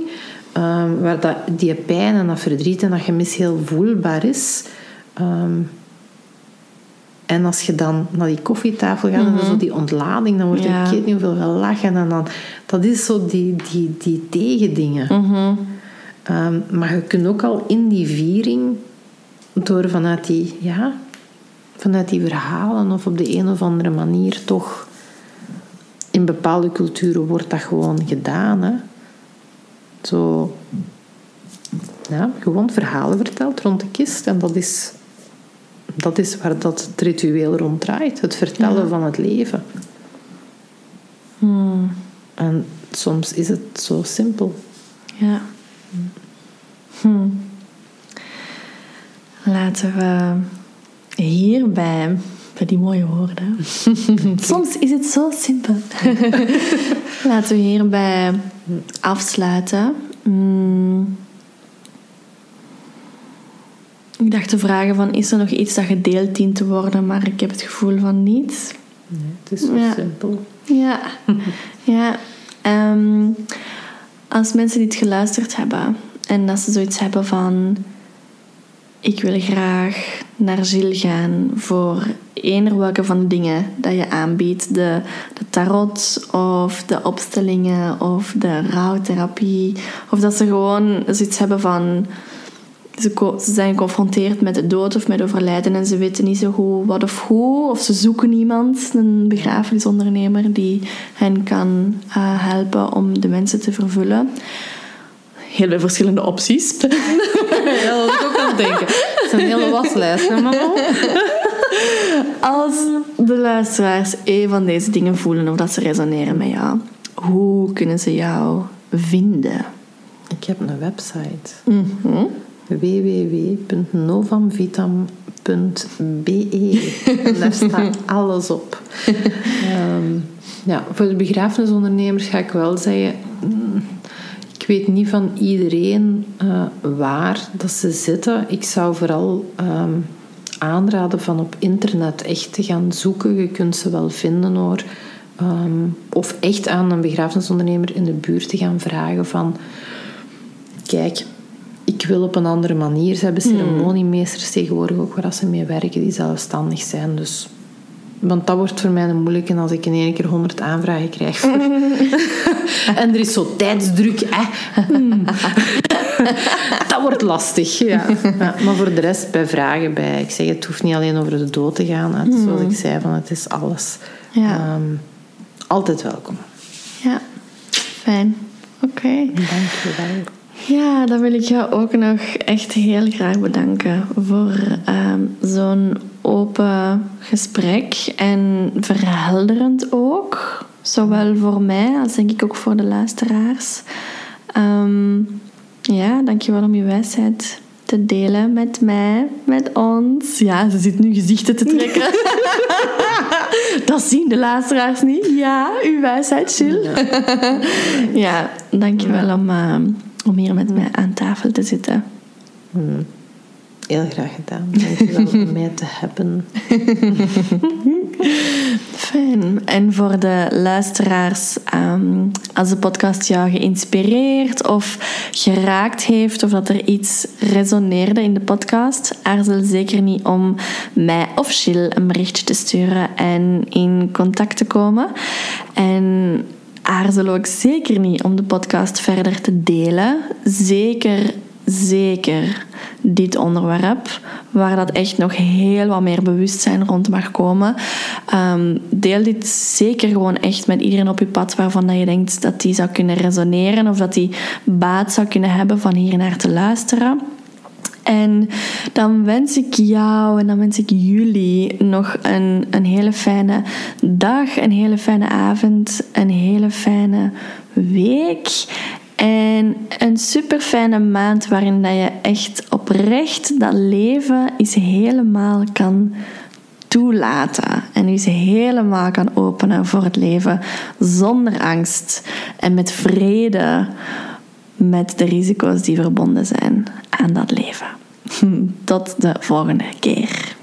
ehm, waar dat, die pijn en dat verdriet en dat gemis heel voelbaar is. Ehm, en als je dan naar die koffietafel gaat en zo die ontlading, dan wordt er Ja. ik weet niet hoeveel gelachen. En dan, dat is zo die, die, die tegendingen. Ehm, maar je kunt ook al in die viering, door vanuit die, ja, vanuit die verhalen of op de een of andere manier toch... In bepaalde culturen wordt dat gewoon gedaan. Hè? Zo... Ja, gewoon verhalen verteld rond de kist. En dat is, dat is waar dat het ritueel rond draait. Het vertellen van het leven. En soms is het zo simpel. Ja. Hm. Laten we hierbij, bij die mooie woorden. Soms is het zo simpel. Laten we hierbij afsluiten. Mm. Ik dacht te vragen van, is er nog iets dat gedeeld dient te worden? Maar ik heb het gevoel van niet. Nee, het is zo Ja. simpel. Ja, ja. Ehm, als mensen dit geluisterd hebben en dat ze zoiets hebben van: ik wil graag naar Gilles gaan voor eender welke van de dingen dat je aanbiedt, de, de tarot of de opstellingen of de rouwtherapie, of dat ze gewoon zoiets hebben van ze zijn geconfronteerd met de dood of met overlijden en ze weten niet zo goed wat of hoe. Of ze zoeken iemand, een begrafenisondernemer, die hen kan eh, helpen om de mensen te vervullen. Heel veel verschillende opties. Ja, dat was ik ook aan het denken. Het is een hele waslijst, hè, mama? Als de luisteraars een van deze dingen voelen of dat ze resoneren met jou, hoe kunnen ze jou vinden? Ik heb een website. Mhm. www.novamvitam.be. Daar staat alles op. Ehm, ja, voor de begrafenisondernemers ga ik wel zeggen... Ik weet niet van iedereen eh, waar dat ze zitten. Ik zou vooral ehm, aanraden van op internet echt te gaan zoeken. Je kunt ze wel vinden hoor. Ehm, of echt aan een begrafenisondernemer in de buurt te gaan vragen van... Kijk, ik wil op een andere manier. Ze hebben ceremoniemeesters tegenwoordig ook waar ze mee werken die zelfstandig zijn. Dus, want dat wordt voor mij een moeilijke als ik in één keer honderd aanvragen krijg. voor- en er is zo tijdsdruk. Hè. Hmm. dat wordt lastig. Ja. Ja, maar voor de rest, bij vragen, bij, ik zeg, het hoeft niet alleen over de dood te gaan. Het, Zoals ik zei, van, het is alles. Ja. Ehm, altijd welkom. Ja, fijn. Oké. Dank je wel. Ja, dan wil ik jou ook nog echt heel graag bedanken voor ehm, zo'n open gesprek en verhelderend ook. Zowel voor mij als denk ik ook voor de luisteraars. Ehm, ja, dankjewel om je wijsheid te delen met mij, met ons. Ja, ze zit nu gezichten te trekken. Dat zien de luisteraars niet. Ja, uw wijsheid, Jill. Ja, dankjewel om, eh, om hier met mij aan tafel te zitten. Heel graag gedaan. Om mij te hebben. Fijn. En voor de luisteraars, ehm, als de podcast jou geïnspireerd of geraakt heeft, of dat er iets resoneerde in de podcast, aarzel zeker niet om mij of Jill een berichtje te sturen en in contact te komen. En aarzel ook zeker niet om de podcast verder te delen. Zeker zeker dit onderwerp, waar dat echt nog heel wat meer bewustzijn rond mag komen. Ehm, deel dit zeker gewoon echt met iedereen op je pad waarvan dat je denkt dat die zou kunnen resoneren of dat die baat zou kunnen hebben van hier naar te luisteren. En dan wens ik jou en dan wens ik jullie nog een, een hele fijne dag, een hele fijne avond, een hele fijne week. En een super fijne maand waarin dat je echt oprecht dat leven is helemaal kan toelaten. En je ze helemaal kan openen voor het leven zonder angst en met vrede met de risico's die verbonden zijn aan dat leven. Tot de volgende keer.